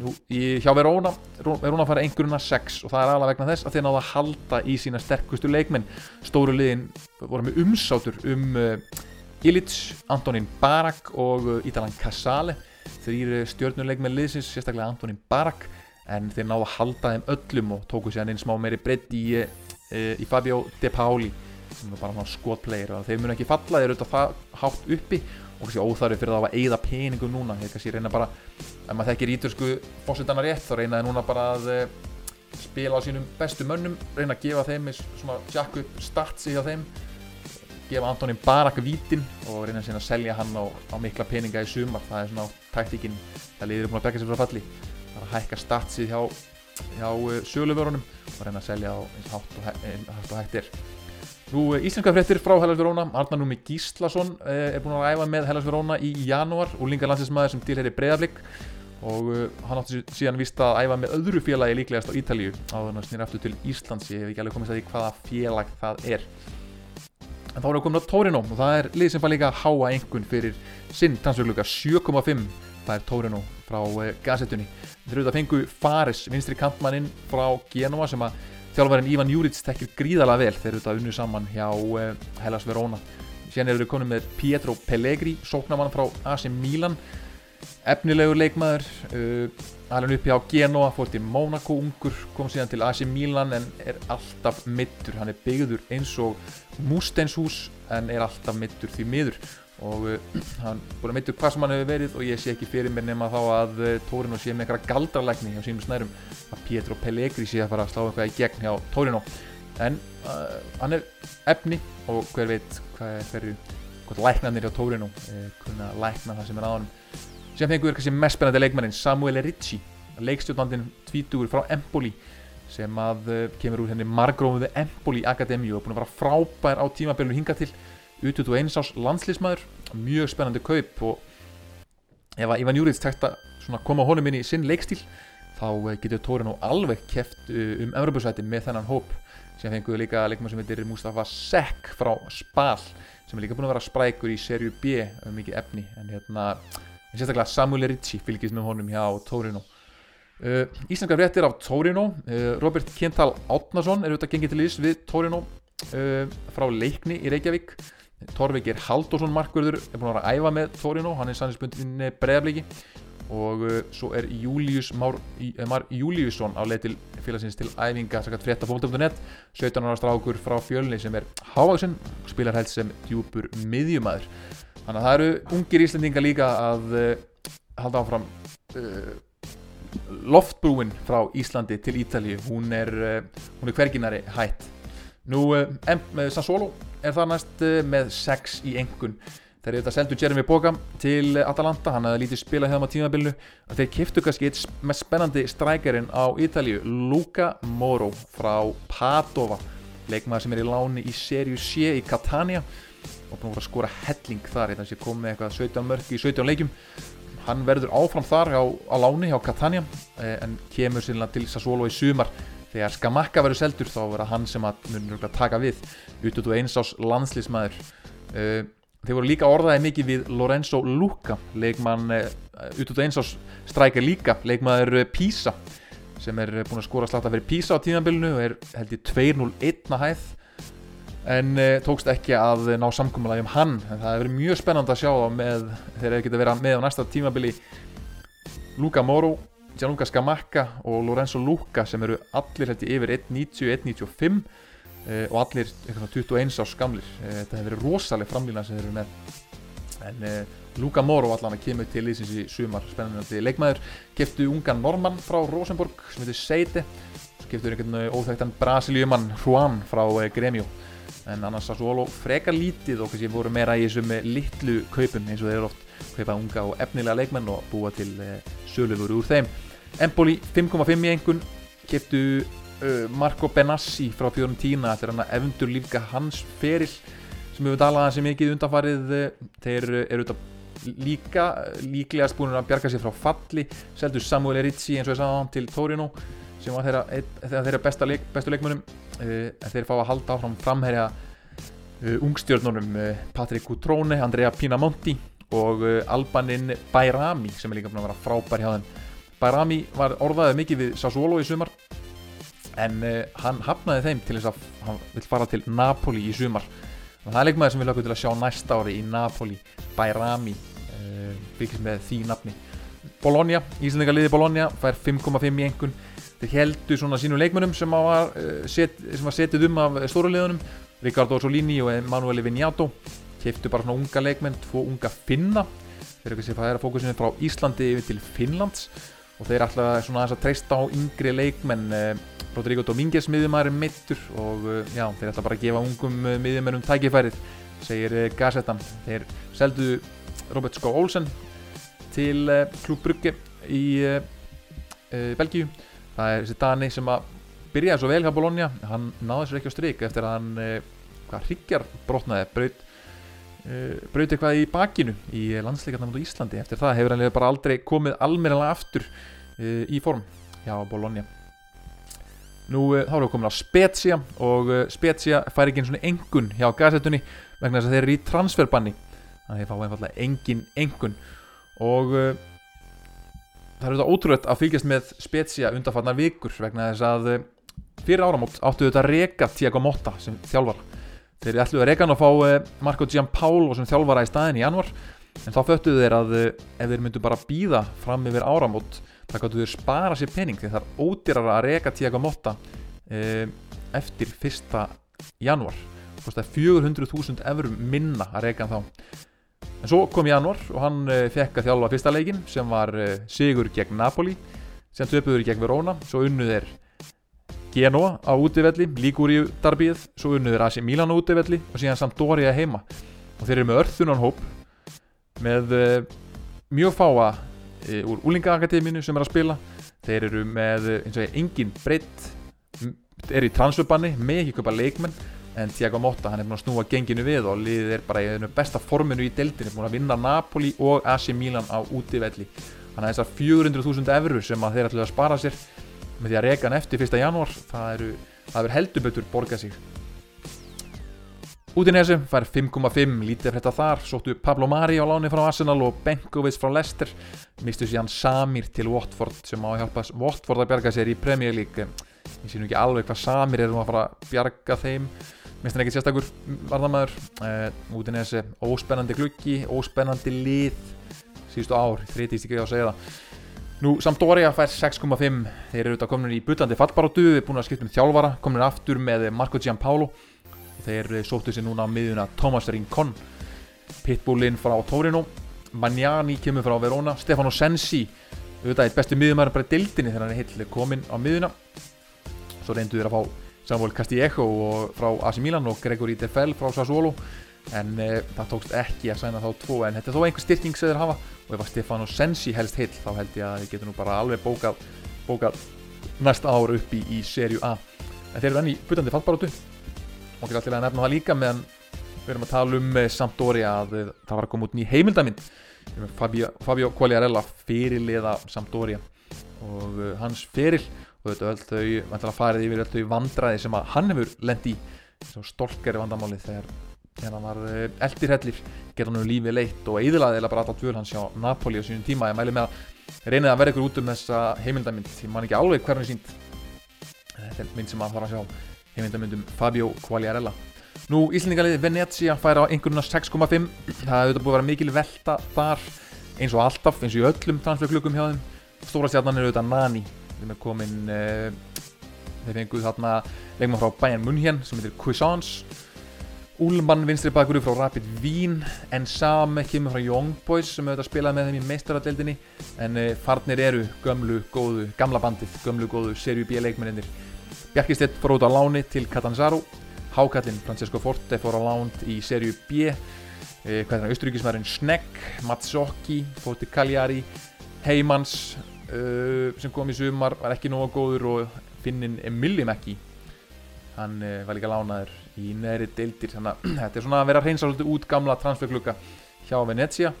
Nú, í, hjá Verona er hún að fara einhverjuna 6 og það er alveg vegna þess að þeir náða að halda í sína sterkustu leikmenn. Stóru liðin voru með umsátur um uh, Ilic, Antonín Barak og uh, Ítalan Casale. Þeir eru stjórnuleikmenn liðsins sérstaklega Antonín Barak en þeir náða að halda þeim öllum og tóku sér hann einn smá meiri breytt í, uh, í Fabio De Pauli sem er bara skotplegir og þeir munu ekki falla, þeir eru auðvitað hátt uppi og kannski óþarfi fyrir það að eigða peningum núna. Þeir kannski reyna bara, ef maður þekkir ítursku fósitana rétt, þá reyna þeir núna bara að spila á sínum bestu mönnum reyna að gefa þeim svona jack up startsi hjá þeim gefa Antonín Barak vítin og reyna að selja hann á, á mikla peninga í sumar. Það er svona taktíkinn það liður búin að begja sér frá falli. Það er að hækka startsi hjá, hjá eh, söluvörunum og reyna að selja á eins hátt og hægt er. Nú, eh, íslenska fréttir frá Hellas Verona, Arnar Númi Gíslason eh, er búin að æfa með Hellas Verona í janúar og lingar landsinsmaður sem tilheri Breiðarblik og uh, hann átti síðan vist að æfa með öðru félagi líklegast á Ítalíu á þannig að snýra aftur til Íslands, ég hef ekki alveg komist að því hvaða félag það er. En þá erum við komin á Torino og það er lið sem fær líka að háa einhvern fyrir sinn transfergluga 7,5 það er Torino frá uh, gazettunni. Þeir eru þetta fengu Fares, vinstri kampmanninn frá Genoa sem að Þjálfverðin Ivan Juric tekkir gríðalega vel þegar þetta unnu saman hjá uh, Hellas Verona. Sérna eru við konum með Pietro Pellegri, sóknamann frá AC Milan, efnilegur leikmaður, uh, alveg upp hjá Genoa, fór til Monaco ungur, kom síðan til AC Milan en er alltaf mittur. Hann er byggður eins og mústenshús en er alltaf mittur því miður. Og uh, hann búin að meittu hvað sem hann hefur verið og ég sé ekki fyrir mér nema þá að uh, Torino sé með einhverja galdralækni hjá sínum snærum að Pietro Pellegri sé að fara að slá eitthvað í gegn hjá Torino. En uh, hann er efni og hver veit hvað er hverju læknarnir hjá Torino uh, kunna lækna það sem er aðanum sem fengur kannski mest spennandi leikmannin Samuel Ricci leikstjórnandinn tvítugur frá Empoli sem að uh, kemur úr henni margróðuði Empoli Akademíu og búin að vera frábær á tímabelinu hinga til. Út út og eins ás landslísmaður mjög spennandi kaup og ef að Ivan Júriðs tækt að koma honum inn í sinn leikstíl þá uh, getur Torino alveg keft uh, um Evropasæti með þennan hóp. Sem fengur líka leikmann sem heitir Mustafa Sek frá Spal sem er líka búin að vera sprækur í serju B um mikið efni en hérna sérstaklega Samuel Ricci fylgist með honum hjá Torino. Uh, Íslandskar fréttir af Torino. Uh, Robert Kintal Átnason er auðvitað gengið til ís við Torino uh, frá leikni í Reykjavík. Torvik er Haldursson markverður er búin að vera að æfa með Torino. Hann er sanninsbundin bregðarleiki og svo er Július Már, Már Júliusson á leið til félagsins til æfinga sakkat frétta fólk.net 17 ára strákur frá fjölni sem er hávaksinn spilar held sem djúpur miðjumæður þannig að það eru ungir íslendinga líka að halda áfram loftbrúin frá Íslandi til Ítalíu. Hún er, hún er hverginari hætt. Nú Sassolo er það næst með 6 í engun þeir eru þetta seldu Jeremy Boga til Atalanta, hann hefði lítið spilað hefðum á tímabilinu. Og þeir kiftu kannski eitt mest spennandi strækjarinn á Ítalíu Luca Moro frá Padova leikmaður sem er í láni í serju C í Catania og búin að skora helling þar, þetta sé komið eitthvað 17 mörg í 17 leikjum. Hann verður áfram þar á, á láni hjá Catania en kemur sérlega til Sassuolo í sumar. Þegar Skamakka verður seldur þá verður hann sem að munur að taka við. Út út og eins ás landslýsmæður þeir voru líka orðaði mikið við Lorenzo Luca leikmann út út og eins ás strækja líka leikmaður Pisa sem er búin að skora slata fyrir Pisa á tíðanbylnu og er held í 2-0-1 að hæð en uh, tókst ekki að ná samkvæmulega um hann. En það hefur verið mjög spennand að sjá þá með þegar þeir geta verið með á næsta tímabili. Luka Moro Gianluca Scamacca og Lorenzo Luca sem eru allir hætti yfir 1.90-1.95 uh, og allir 21 árs gamlir. Uh, þetta hefur verið rosalega framlýna sem þeir eru með. En Luka Moro allan að kemur til ísins í sumar spennandi leikmaður. Keftu ungan Norman frá Rosenborg sem heitir Seite. Keftu einhvern óþægtan Brasilíumann Juan frá Gremio en annars Sassuolo frekar lítið og kannski voru meira í þessum litlu kaupum eins og þeir eru oft kaupa unga og efnilega leikmenn og búa til uh, sölufur úr þeim. Empoli 5,5 í engun keftu uh, Marco Benassi frá Fiorentina þetta er hann að efndur lífka hans feril sem við talaðum hansi mikið undanfarið þeir eru þetta líka líklegast búin að bjarga sér frá falli. Seldu Samuel Rizzi eins og ég sagði hann til Torino sem var þeirra, þeirra besta leik, bestu leikmönum uh, þeir fá að halda áfram framherja uh, ungstjörnunum uh, Patrik Cutrone, Andrea Pinamonti og Albanin Bayrami sem er líka búin að vera frábær hjá þeim. Bayrami var orðaðið mikið við Sassuolo í sumar en hann hafnaði þeim til þess að hann vil fara til Napoli í sumar. Og það er leikmaður sem við lögum til að sjá næsta ári í Napoli Bayrami byggis með því nafni. Bologna, Íslandingarliði Bologna fær 5,5 í engun þeir heldu svona sínum leikmönum sem var, set, sem var setið um af stóruleðunum Ricardo Solini og Emanuele Vignato keftu bara svona unga leikmenn, tvo unga finna. Þeir eru ekki að færa fókusinu frá Íslandi yfir til Finnlands og þeir ætla svona að treysta á yngri leikmenn. Rodrigo Domínguez miðjumæður er mittur og já, þeir ætla bara að gefa ungum miðjumennum tækifærið segir Gazetan þeir seldu Robert Skó Olsen til Klub Brugge í Belgíu það er þessi Dani sem að byrjaði svo vel hjá Bologna. Hann náði sér ekki á stryk eftir að hann hvað hryggjar brotnaði. Braut, braut eitthvað í bakinu í landsleikarnar á Íslandi. Eftir það hefur hann bara aldrei komið almennilega aftur í form hjá Bologna. Nú þá erum við komin á Spezia og Spezia fær ekki eins og engun hjá gazetunni vegna þess að þeir eru í transferbanni. Þannig að þeir fá einfallega engin engun. Og það er auðvitað ótrúlega að fylgjast með Spezia undanfarnar vikur vegna þess að fyrir áramót áttu auðvitað að reyka Tiago Motta sem þjálfara. Þeir ætluðu að reyka hann og fá Marco Giampaolo sem þjálfara í staðin í januar en þá föttuðu þeir að ef þeir myndu bara býða fram yfir áramót þá gáttu þeir spara sér pening því það er ódýrara að reyka Tiago Motta eftir fyrsta januar það er 400.000 eurum minna að reyka hann þá en svo kom januar og hann uh, fekk að þjálfa fyrsta leikin sem var uh, sigur gegn Napoli sem töpuður gegn Verona. Svo unnuð er Genoa á útivelli, Ligúriu darbíð svo unnuð er AC Milan á útivelli og síðan Sampdoria heima. Og þeir eru með örþunan hóp með uh, mjög fáa úr úlingaakademinu sem er að spila. Þeir eru með eins og engin breytt er í transferbanni með ekki köpa leikmenn en Tiago Motta hann er búin að snúa genginu við og liðið er bara í einu besta forminu í deildinu búin að vinna Napoli og AC Milan á útivelli. Þannig að þessar 400.000 eurur sem þeir ætlu að spara sér með því að reka hann eftir 1. janúar. Það eru, eru heldubötur borgað sig. Útinesi fær 5,5 lítið fyrir þetta þar. Sóttu Pablo Mari á láni frá Arsenal og Benkovic frá Leicester. Mistu síðan Samir til Watford sem á að hjálpa Watford að bjarga sér í Premier League. Ég sé nú ekki alveg hvað Samir er um að fara að bjarga þeim minnst hann ekki sérstakur varðamæður uh, Útinesi óspennandi gluggi óspennandi lið síðustu ár, þrítist ekki á að segja það. Nú, Sampdoria fær 6,5 þeir eru auðvitað komin í butlandi fallbarótu við erum búin að skipta um þjálfara, komin aftur með Marco Giampaolo þeir sóttu sér núna á miðuna Thomas Rincon. Pitbullinn frá Torino. Magnani kemur frá Verona. Stefano Sensi auðvitað eitt besti miðumæður bara í dildinni þegar hann er heill komin á miðuna svo reyndu þeir að fá Samuel Castillejo frá AC Milan og Gregory Defell frá Sassuolo. En e, það tókst ekki að sæna þá tvo en þetta er þó einhver styrking sem þeir hafa. Og ef að Stefano Sensi helst heill þá held ég að þið getur nú bara alveg bókað, bókað næsta ár upp í, í serju A. En þeir eru enn í butandi fallbarótu og ekki alltaf að nefna það líka meðan við erum að tala um Sampdoria að það var að koma út ný heimildamind Fabio, Fabio Quagliarella fyrirliða Sampdoria. Og hans fyrir og þetta öll þau, vantilega farið yfir öll þau vandraði sem að hann hefur lendi í. Svo stolkari vandamáli þegar þegar hann var uh, eldirhellir geta hann um lífið leitt og eðlaði eða bara alltaf dvöl hans hjá Napoli á sínum tíma. Ég mæli með að reynið að vera ykkur út um þessa heimildamind ég man ekki alveg hvernig sínt þetta er mynd sem maður þarf að sjá heimildamindum Fabio Quagliarella. Nú Íslandingaliði Venezia fær á einhverjuna 6,5 það hefur búið að vera mikil velta þar eins og alltaf, eins og í öllum transferklukkum hjá þeim. Stóra stjarnan er auðvitað Nani þeim er komin uh, þeir fenguð þarna leikma frá Bayern München sem heitir Cuisance. Ullmann vinstri bakur frá Rapid Vín en Same kemur frá Young Boys sem auðvitað spilaði með þeim í meistaradeldinni en uh, farnir eru gömlu góðu, gamla bandið, gömlu góðu serju B leikmennir Bjarkistedt fór út á láni til Catanzaro. Hákallinn Francesco Forte fór á lánt í serju B. Eh, hvað er það, austuríkismærin Snegg Matsokki, fór til Cagliari. Heimans uh, sem kom í sumar, var ekki nóga góður og finnin Emilji Mekki hann uh, var líka lánaður í neðri deildir, þannig að þetta er svona að vera reynsa svolítið út gamla transferklukka hjá Venezia.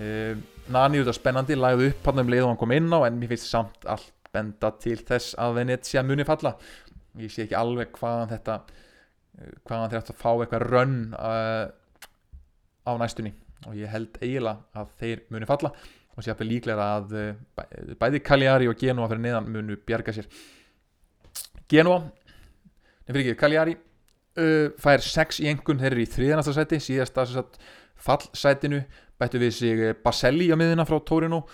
Uh, Nani út af spennandi, lagði upp hann um leið og hann kom inn á en mér finnst samt allt benda til þess að Venezia muni falla. Ég sé ekki alveg hvaðan þetta hvaðan að fá eitthvað rönn á næstunni. Og ég held eiginlega að þeir muni falla og sé að fyrir líklega að bæði Cagliari og Genoa fyrir neðan munu bjarga sér. Genoa nefnir ekki, Cagliari uh, fær 6 í engun, þeir eru í þriðanasta seti síðasta fallsætinu bættu við sig Baselli á miðina frá Torino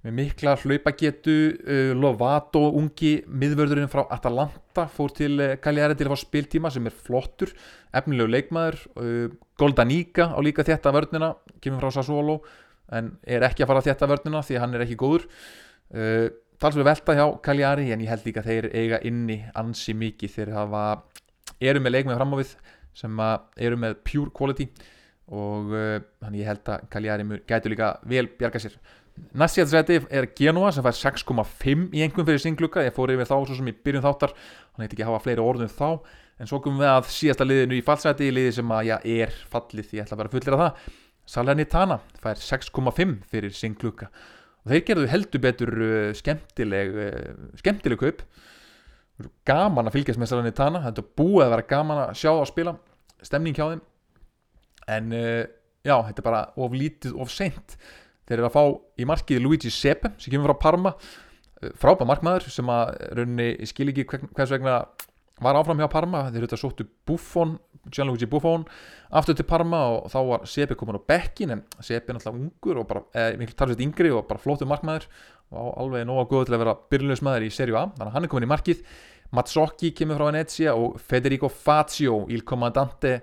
með mikla hlaupagetu uh, Lovato, ungi miðvörðurinn frá Atalanta fór til Cagliari til að fá spiltíma sem er flottur efnilegu leikmaður uh, Goldaníka á líka þetta vörnina kemur frá Sassuolo en er ekki að fara þetta vörnina því hann er ekki góður. Uh, talsveg velta hjá Cagliari en ég held líka að þeir eiga inni ansi mikið. Þeir hafa eru með leikmaður fram á við sem eru með pure quality og hann uh, ég held að Cagliari gætu líka vel bjarga sér. Næstsjæðsræti er Genoa sem fær 6,5 í einhvern fyrir singluka ég fór yfir þá svo sem í byrjun þáttar. Hann eitthvað ekki að hafa fleiri orðum þá. En svo komum við að síðasta liðinu í fallsræti liði sem að já er fallið. Ég ætla að vera fullir af það Salernitana fær 6,5 fyrir singluka og þeir gerðu heldur betur uh, skemmtileg uh, skemmtileg kaup. Gaman að fylgjast með Salernitana þetta búið að vera gaman að sjá að spila stemning hjá þeim. En uh, já, þetta er bara of lítið of seint. Þeir eru að fá í markið Luigi Sepe sem kemur frá Parma. Frábæð markmaður sem að raunni skil ekki hvers vegna var áfram hjá Parma þeir þetta sóttu Buffon Gianluigi Buffon aftur til Parma og þá var Sepe komin á bekkin en Sepe er náttúrulega ungur og bara eh, miklu talsveit yngri og bara flóttu markmaður og alveg nóga góð til að vera byrjulegsmaður í serju A. Þannig að hann er komin í markið. Mazzocchi kemur frá Venezia og Federico Fazio il comandante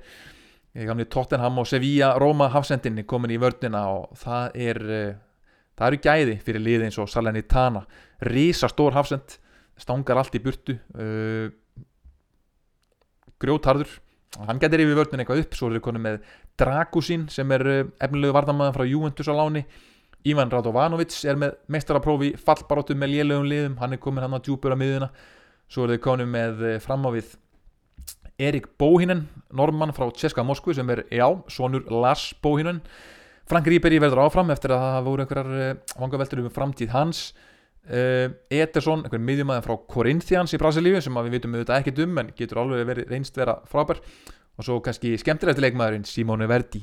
ég gamli Tottenham og Sevilla Roma hafsendinni komin í vördina og það er uh, það eru gæði fyrir liði eins og Salernitana. Risa stór hafsend stangar allt í burtu grjótharður. Hann getur yfir vördin eitthvað upp svo er það konið með Dragusín sem er uh, efnilegu vardamaðan frá Juventus á láni. Ivan Radovanovic er með mestaraprófi fallbaróttu með lélögum liðum. Hann er komin hann á djúpur á miðuna svo er það konið með framávið Erik Bóhinen normann frá Tjeska Moskvu sem er, já, sonur Lars Bóhinen. Frank Rýberi verður áfram eftir að það voru einhverjar uh, vangaveltur um framtíð hans Uh, Ederson, einhvern miðjumæðin frá Corinthians í Brasilíu sem við vitum auðvitað ekkert um en getur alveg verið reynst vera frábær. Og svo kannski skemmtilegast leikmaðurinn Simone Verdi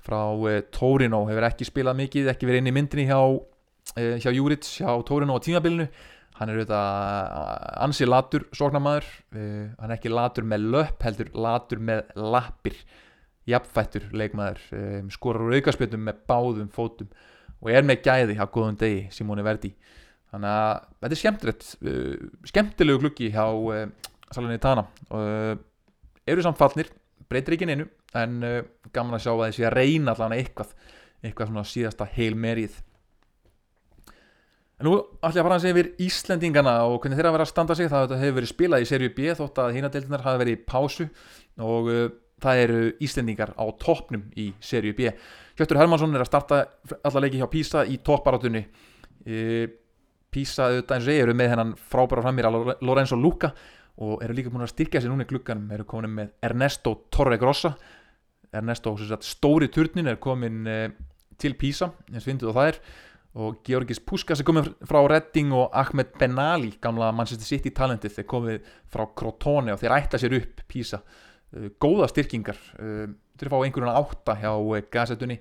frá uh, Torino. Hefur ekki spilað mikið, ekki verið inn í myndinni hjá, uh, hjá Júrits, hjá Torino á tímabilinu. Hann er auðvitað ansi latur sóknarmæður hann er ekki latur með löpp heldur latur með lappir. Jafnfættur leikmaður skorar úr aukarspjöldum með báðum fótum og er með gæði á góðum degi Simone Verdi þannig að þetta er skemmtilegt uh, skemmtilegu klukki hjá uh, Salernitana uh, eru samfallnir, breytir ekki neinu en gaman að sjá að þessi að reyna allavega eitthvað, eitthvað svona síðasta heilmerið en nú ætlum ég að fara að segja yfir Íslendingana og hvernig þeirra verið að standa sig. Það hefur verið spilað í serju B þótt að hínadeildinar hafi verið í pásu og það eru Íslendingar á toppnum í serju B. Hjöttur Hermansson er að starta allar leiki hjá Písa í topparatunni uh, Písa auðvitað eins og ég eru með hennan frábæra framir að Lorenzo Luca og eru líka búin að styrkja sér núna í klukkanum eru komin með Ernesto Torregrossa Ernesto sagt, stóri turnin er komin uh, til Písa eins vinduð og það er. Og Georgis Puskas er komin frá Redding og Ahmed Benali gamla Manchester City talentið þeir komið frá Crotone og þeir ætla sér upp Písa uh, góða styrkingar. Uh, þeir fá einhverjuna átta hjá gazetunni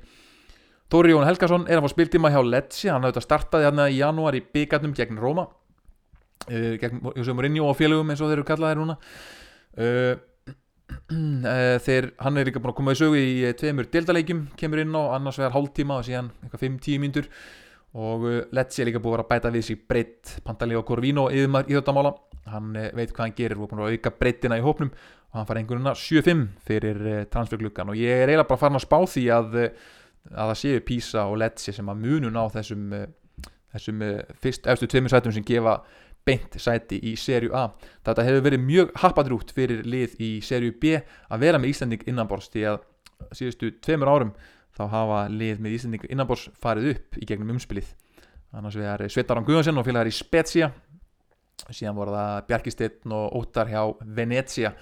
Tóri Jón Helgason er að fá spiltíma hjá Lecce, hann hafði startaði hérna í janúar í byggarnum gegn Róma. Uh, gegn Josef Mourinho og félögum eins og þeir eru kallaðir núna. Uh, uh, þeir, hann er líka búin að koma í sögu í tveimur deltaleikjum, kemur inn á annars vegar hálftíma og síðan eitthvað 5-10 mínútur. Og Lecce er líka búin að bæta við sér breytt Pantali og Corvino í þetta mála, hann veit hvað hann gerir. Og er búin að auka breyttina í hópnum. Og hann fara einhvern veginn að 7-5 fyrir transfergluggan og ég er eiginlega bara farin að spá því að að það séu Písa og Lecce sem að munun á þessum, þessum fyrst eftir tveimur sætum sem gefa beint sæti í serju A. Þetta hefur verið mjög happadrútt fyrir lið í serju B að vera með Íslanding innanbors því að síðustu tveimur árum þá hafa lið með Íslanding innanbors farið upp í gegnum umspilið. Annars við erum Svetaran Guðansson og félagar í Spezia. Síðan voru það Bjarkisteinn og Óttar hjá Venezia.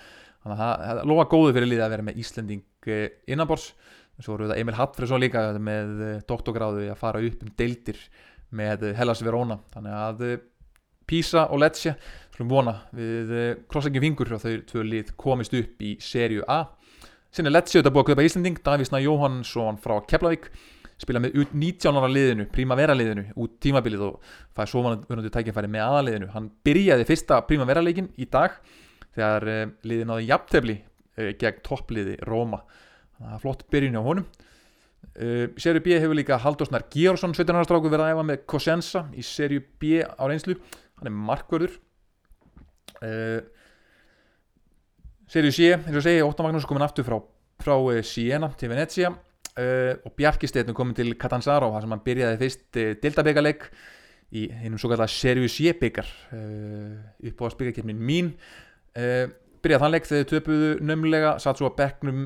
Þannig að það lofa góðu fyrir lið að vera með Íslanding innanbors svo voru það Emil Hallfriðsson líka með doktorgráðu að fara upp um deildir með Hellas Verona. Þannig að Pisa og Lecce slúm vona við krossengið fingur og þau tvö lið komist upp í serju A. Sinni Lecce auðvitað búið að köpa Íslanding Davísna Jóhannsson frá Keflavík spila með út 19 ára liðinu Primavera liðinu út tímabilið og er svo vanandi tækifæri með aðaliðinu hann byrjaði fyrsta Primavera leikin í dag þegar liðin áði jafntefli gegn toppliði Róma það er flott byrjun á honum. Uh, Serju B hefur líka Haldursnar Georgsson 17 ára stráku verið að æfa með Cosenza í Serju B á reynslu. Hann er markvörður. Uh, Serju C eins og segi Óttan Magnús komin aftur frá, frá uh, Siena til Venezia. Og Bjarki Steinn komin til Catanzaro þar sem hann byrjaði fyrst uh, deltabyggarleik í hennum svo kallar Serju C byggar upp á spyggarkefnin mín byrjaði þann leik þegar þau töpuðu nömmulega satt svo að bekknum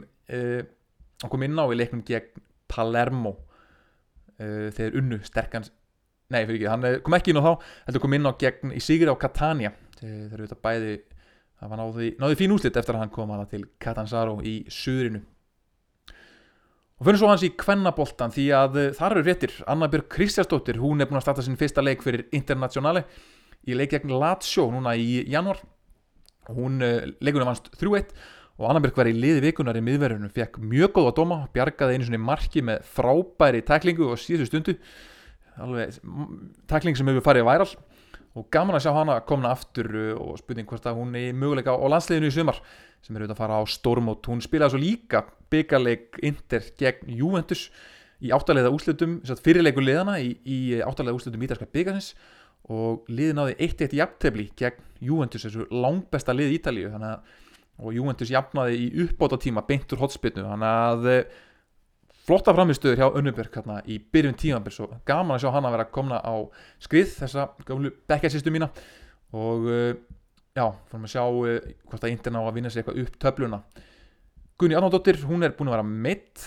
hann kom inn á í leiknum gegn Palermo. Uh, þegar unnu sterkans nei fyrir ekki, hann kom ekki inn á þá heldur kom inn á gegn í Sigri á Catania. Þegar við þetta bæði það var náði, náði fín úslit eftir að hann kom hana til Catanzaro í suðrinu. Og fyrir svo hans í Kvennaboltan því að þar eru réttir Anna Björg Kristjánsdóttir, hún er búin að starta sin fyrsta leik fyrir Internationale í leik gegn Lazio núna í januar hún leikunum vannst 3-1 og Annabjörg var í liði vikunar í miðverðunum fekk mjög góð að doma, bjargaði einu svona marki með frábæri tæklingu og síðustu stundu. Alveg tækling sem hefur farið væral. Og gaman að sjá hana komna aftur og spurning hvort að hún er möguleika á landsliðinu í sumar sem er auðvitað að fara á stórmót. Hún spilaði svo líka byggarleik Inter gegn Juventus í áttalega úslutum, fyrirleikur liðana í, í áttalega úslutum ítalska byggarins og liði náði 1-1 jafntefli gegn Juventus þessu langbesta lið Ítalíu. Þannig að og Juventus jafnaði í uppbóta tíma beintur hotspinnu þannig að eh, flotta framistöður hjá Önnubjörg hérna í byrjun tímanbyrg svo gaman að sjá hann að vera að komna á skrið þessa gamlu bekkjæsistu mína. Og uh, já, fórum að sjá uh, hvort að Inter ná að vinna sér eitthvað upp töfluna. Gunni Arnóndóttir, hún er búin að vera meitt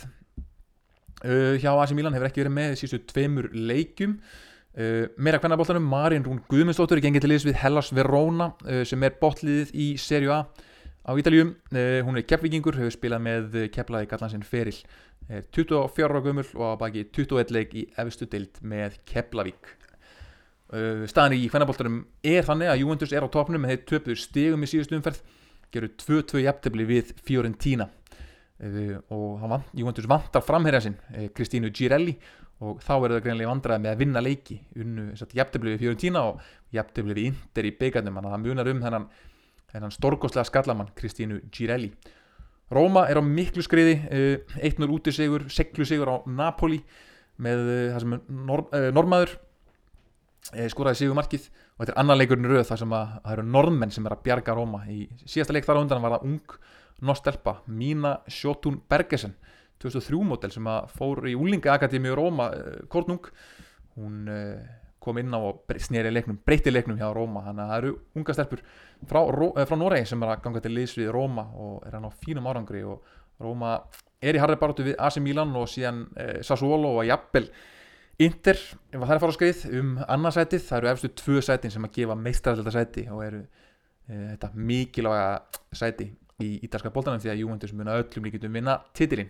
uh, hjá AC Milan hefur ekki verið með sístu tveimur leikjum. Uh, meira hvernabóltanum, Marín Rún Guðmundsdóttir gengið til liðs við Hellas Verona uh, sem er botliðið í Serie A á Ítaljum, uh, hún er keppvikingur hefur spilað með kepplaði gallansinn Feril, er 24 ára gömul og á baki 21 leik í efstu deild með Keplavík staðan í hvernabóltanum er þannig að Juventus er á topnum með þeir töpuður stegum í síðustu umferð gerur 2-2 jæftibli við Fiorentina. Og van, Juventus vantar framherja sinn Kristínu Girelli og þá verður það greinlega vandraði með að vinna leiki. Unnu jæftiblið við Fiorentina og jæftiblið við Inter í byggarnum þannig að það munar um þennan, þennan storkoslega skallamann Kristínu Girelli. Róma er á miklu skriði 1-0 út í sigur, seglu sigur á Napoli með eh, það sem nor, eh, normaður eh, skoraði sigur markið og þetta er annar leikurinn rauð þar sem að það eru normenn sem er að bjarga Róma. Í síðasta leik þar á undan var það ung nostelpa Mína Sjótún Bergesen 2003 mótel sem að fór í úlingaakademi í Róma, Kornung. Hún kom inn á og snýri leiknum, breyti leiknum hjá Róma. Þannig að það eru unga stelpur frá, eh, frá Noregi sem er að ganga til liðs við Róma og er hann á fínum árangri. Og Róma er í harri barótu við AC Milan og síðan eh, Sassuolo og Jappel Inter, ef það er að fara á skrið um annarsætið, það eru efstu tvö sætin sem að gefa meistarallita sæti og eru eh, þetta mikilvæga sæti í ítalska bóltanum því að Juventus muna öllum líkitum vinna titilinn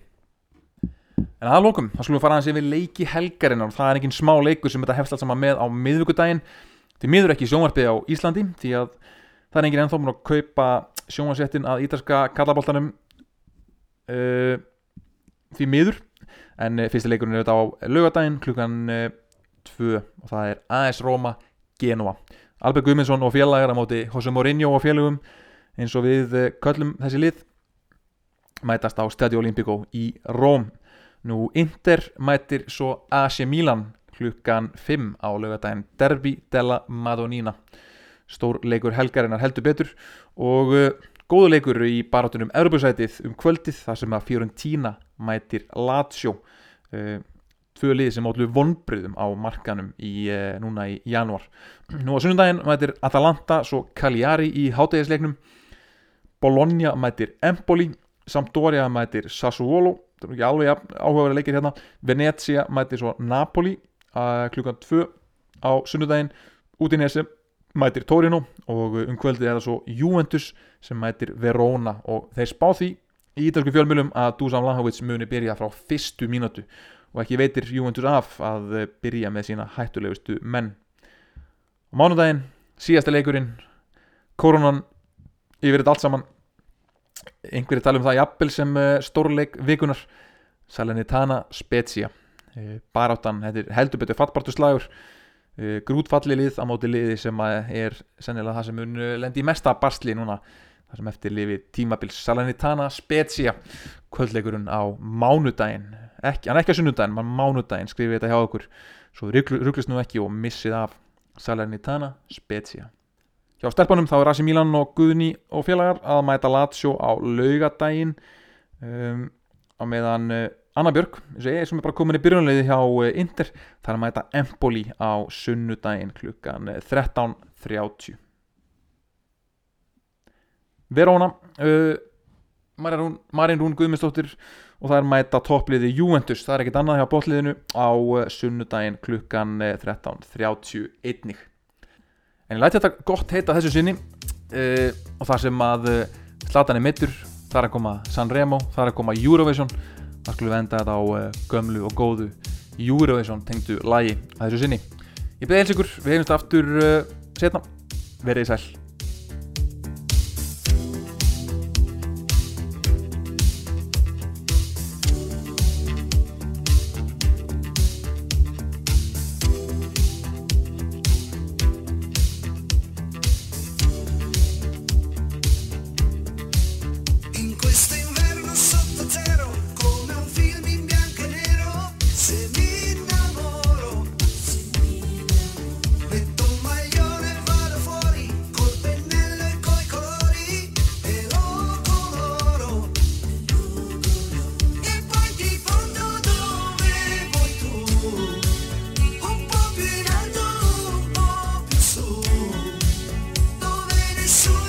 En að lókum, þá skulum við fara aðeins yfir leiki helgarinnar. Og það er engin smá leikur sem þetta hefst alls saman með á miðvíkudaginn því miður ekki sjónvarpið á Íslandi því að það er engin ennþá múin að kaupa sjónvarsettin að ítalska kallaboltanum uh, því miður. En uh, fyrsti leikurinn er þetta á lögadaginn klukkan 2 uh, og það er AS Roma Genova. Albert Guðmundsson og félagar á móti Jose Mourinho og félagum eins og við köllum þessi lið mætast á Stadio Olimpico í Róm Nú Inter mætir svo AC Milan klukkan 5 á lögadaginn Derby della Madonnina. Stór leikur helgarinnar heldur betur. Og uh, góðu leikur í barátunum Europasætið um kvöldið þar sem að Fiorentina mætir Lazio. Uh, tvö liði sem átlu vonbröðum á markanum í, uh, núna í januar nú á sunnundaginn mætir Atalanta svo Cagliari í hátægisleiknum Bologna mætir Empoli. Sampdoria mætir Sassuolo þetta er ekki alveg áhugaverið leikir hérna. Venezia mætir svo Napoli uh, klukkan 2 á sunnudaginn. Udinese mætir Torino og um kvöldið er það svo Juventus sem mætir Verona og þeir spá því í ítalsku fjölmjölum að Dusan Lahovic muni byrja frá fyrstu mínútu og ekki veitir Juventus af að byrja með sína hættulegustu menn. Á mánudaginn síðasta leikurinn koronan yfir þetta allt saman einhverju tala um það jafnvel sem uh, stórleik vikunar Salernitana Spezia. Uh, baráttan, er heldur betur fattbartu slagur uh, grútfalli lið á móti liði sem er sennilega það sem mun lendi í mesta barsli núna. Það sem eftir lifi tímabils Salernitana Spezia. Kvöldleikurinn á mánudaginn. Ekki, hann ekki á sunnudaginn, mann mánudaginn skrifið þetta hjá okkur. Svo rugglist nú ekki og missið af Salernitana Spezia Hjá stelpunum þá er Rasi Milan og Guðni og félagar að mæta Lazio á laugadaginn um, á meðan uh, Anna Björk sem er bara komin í byrjunleiði hjá uh, Inter það er að mæta Empoli á sunnudaginn klukkan 13.30 uh, Verona uh, Marín Rún Guðmundsdóttir og það er mæta toppliði Juventus. Það er ekkit annað hjá botliðinu á sunnudaginn klukkan 13.30 uh, einnig en ég læti þetta gott heita þessu sinni uh, og það sem að uh, Zlatan er mittur, það er að koma Sanremo, það er að koma Eurovision það skulum við enda þetta á uh, gömlu og góðu Eurovision tengdu lagi að þessu sinni. Ég beði eins ykkur, við heimist aftur setna verið í sæl Jesús.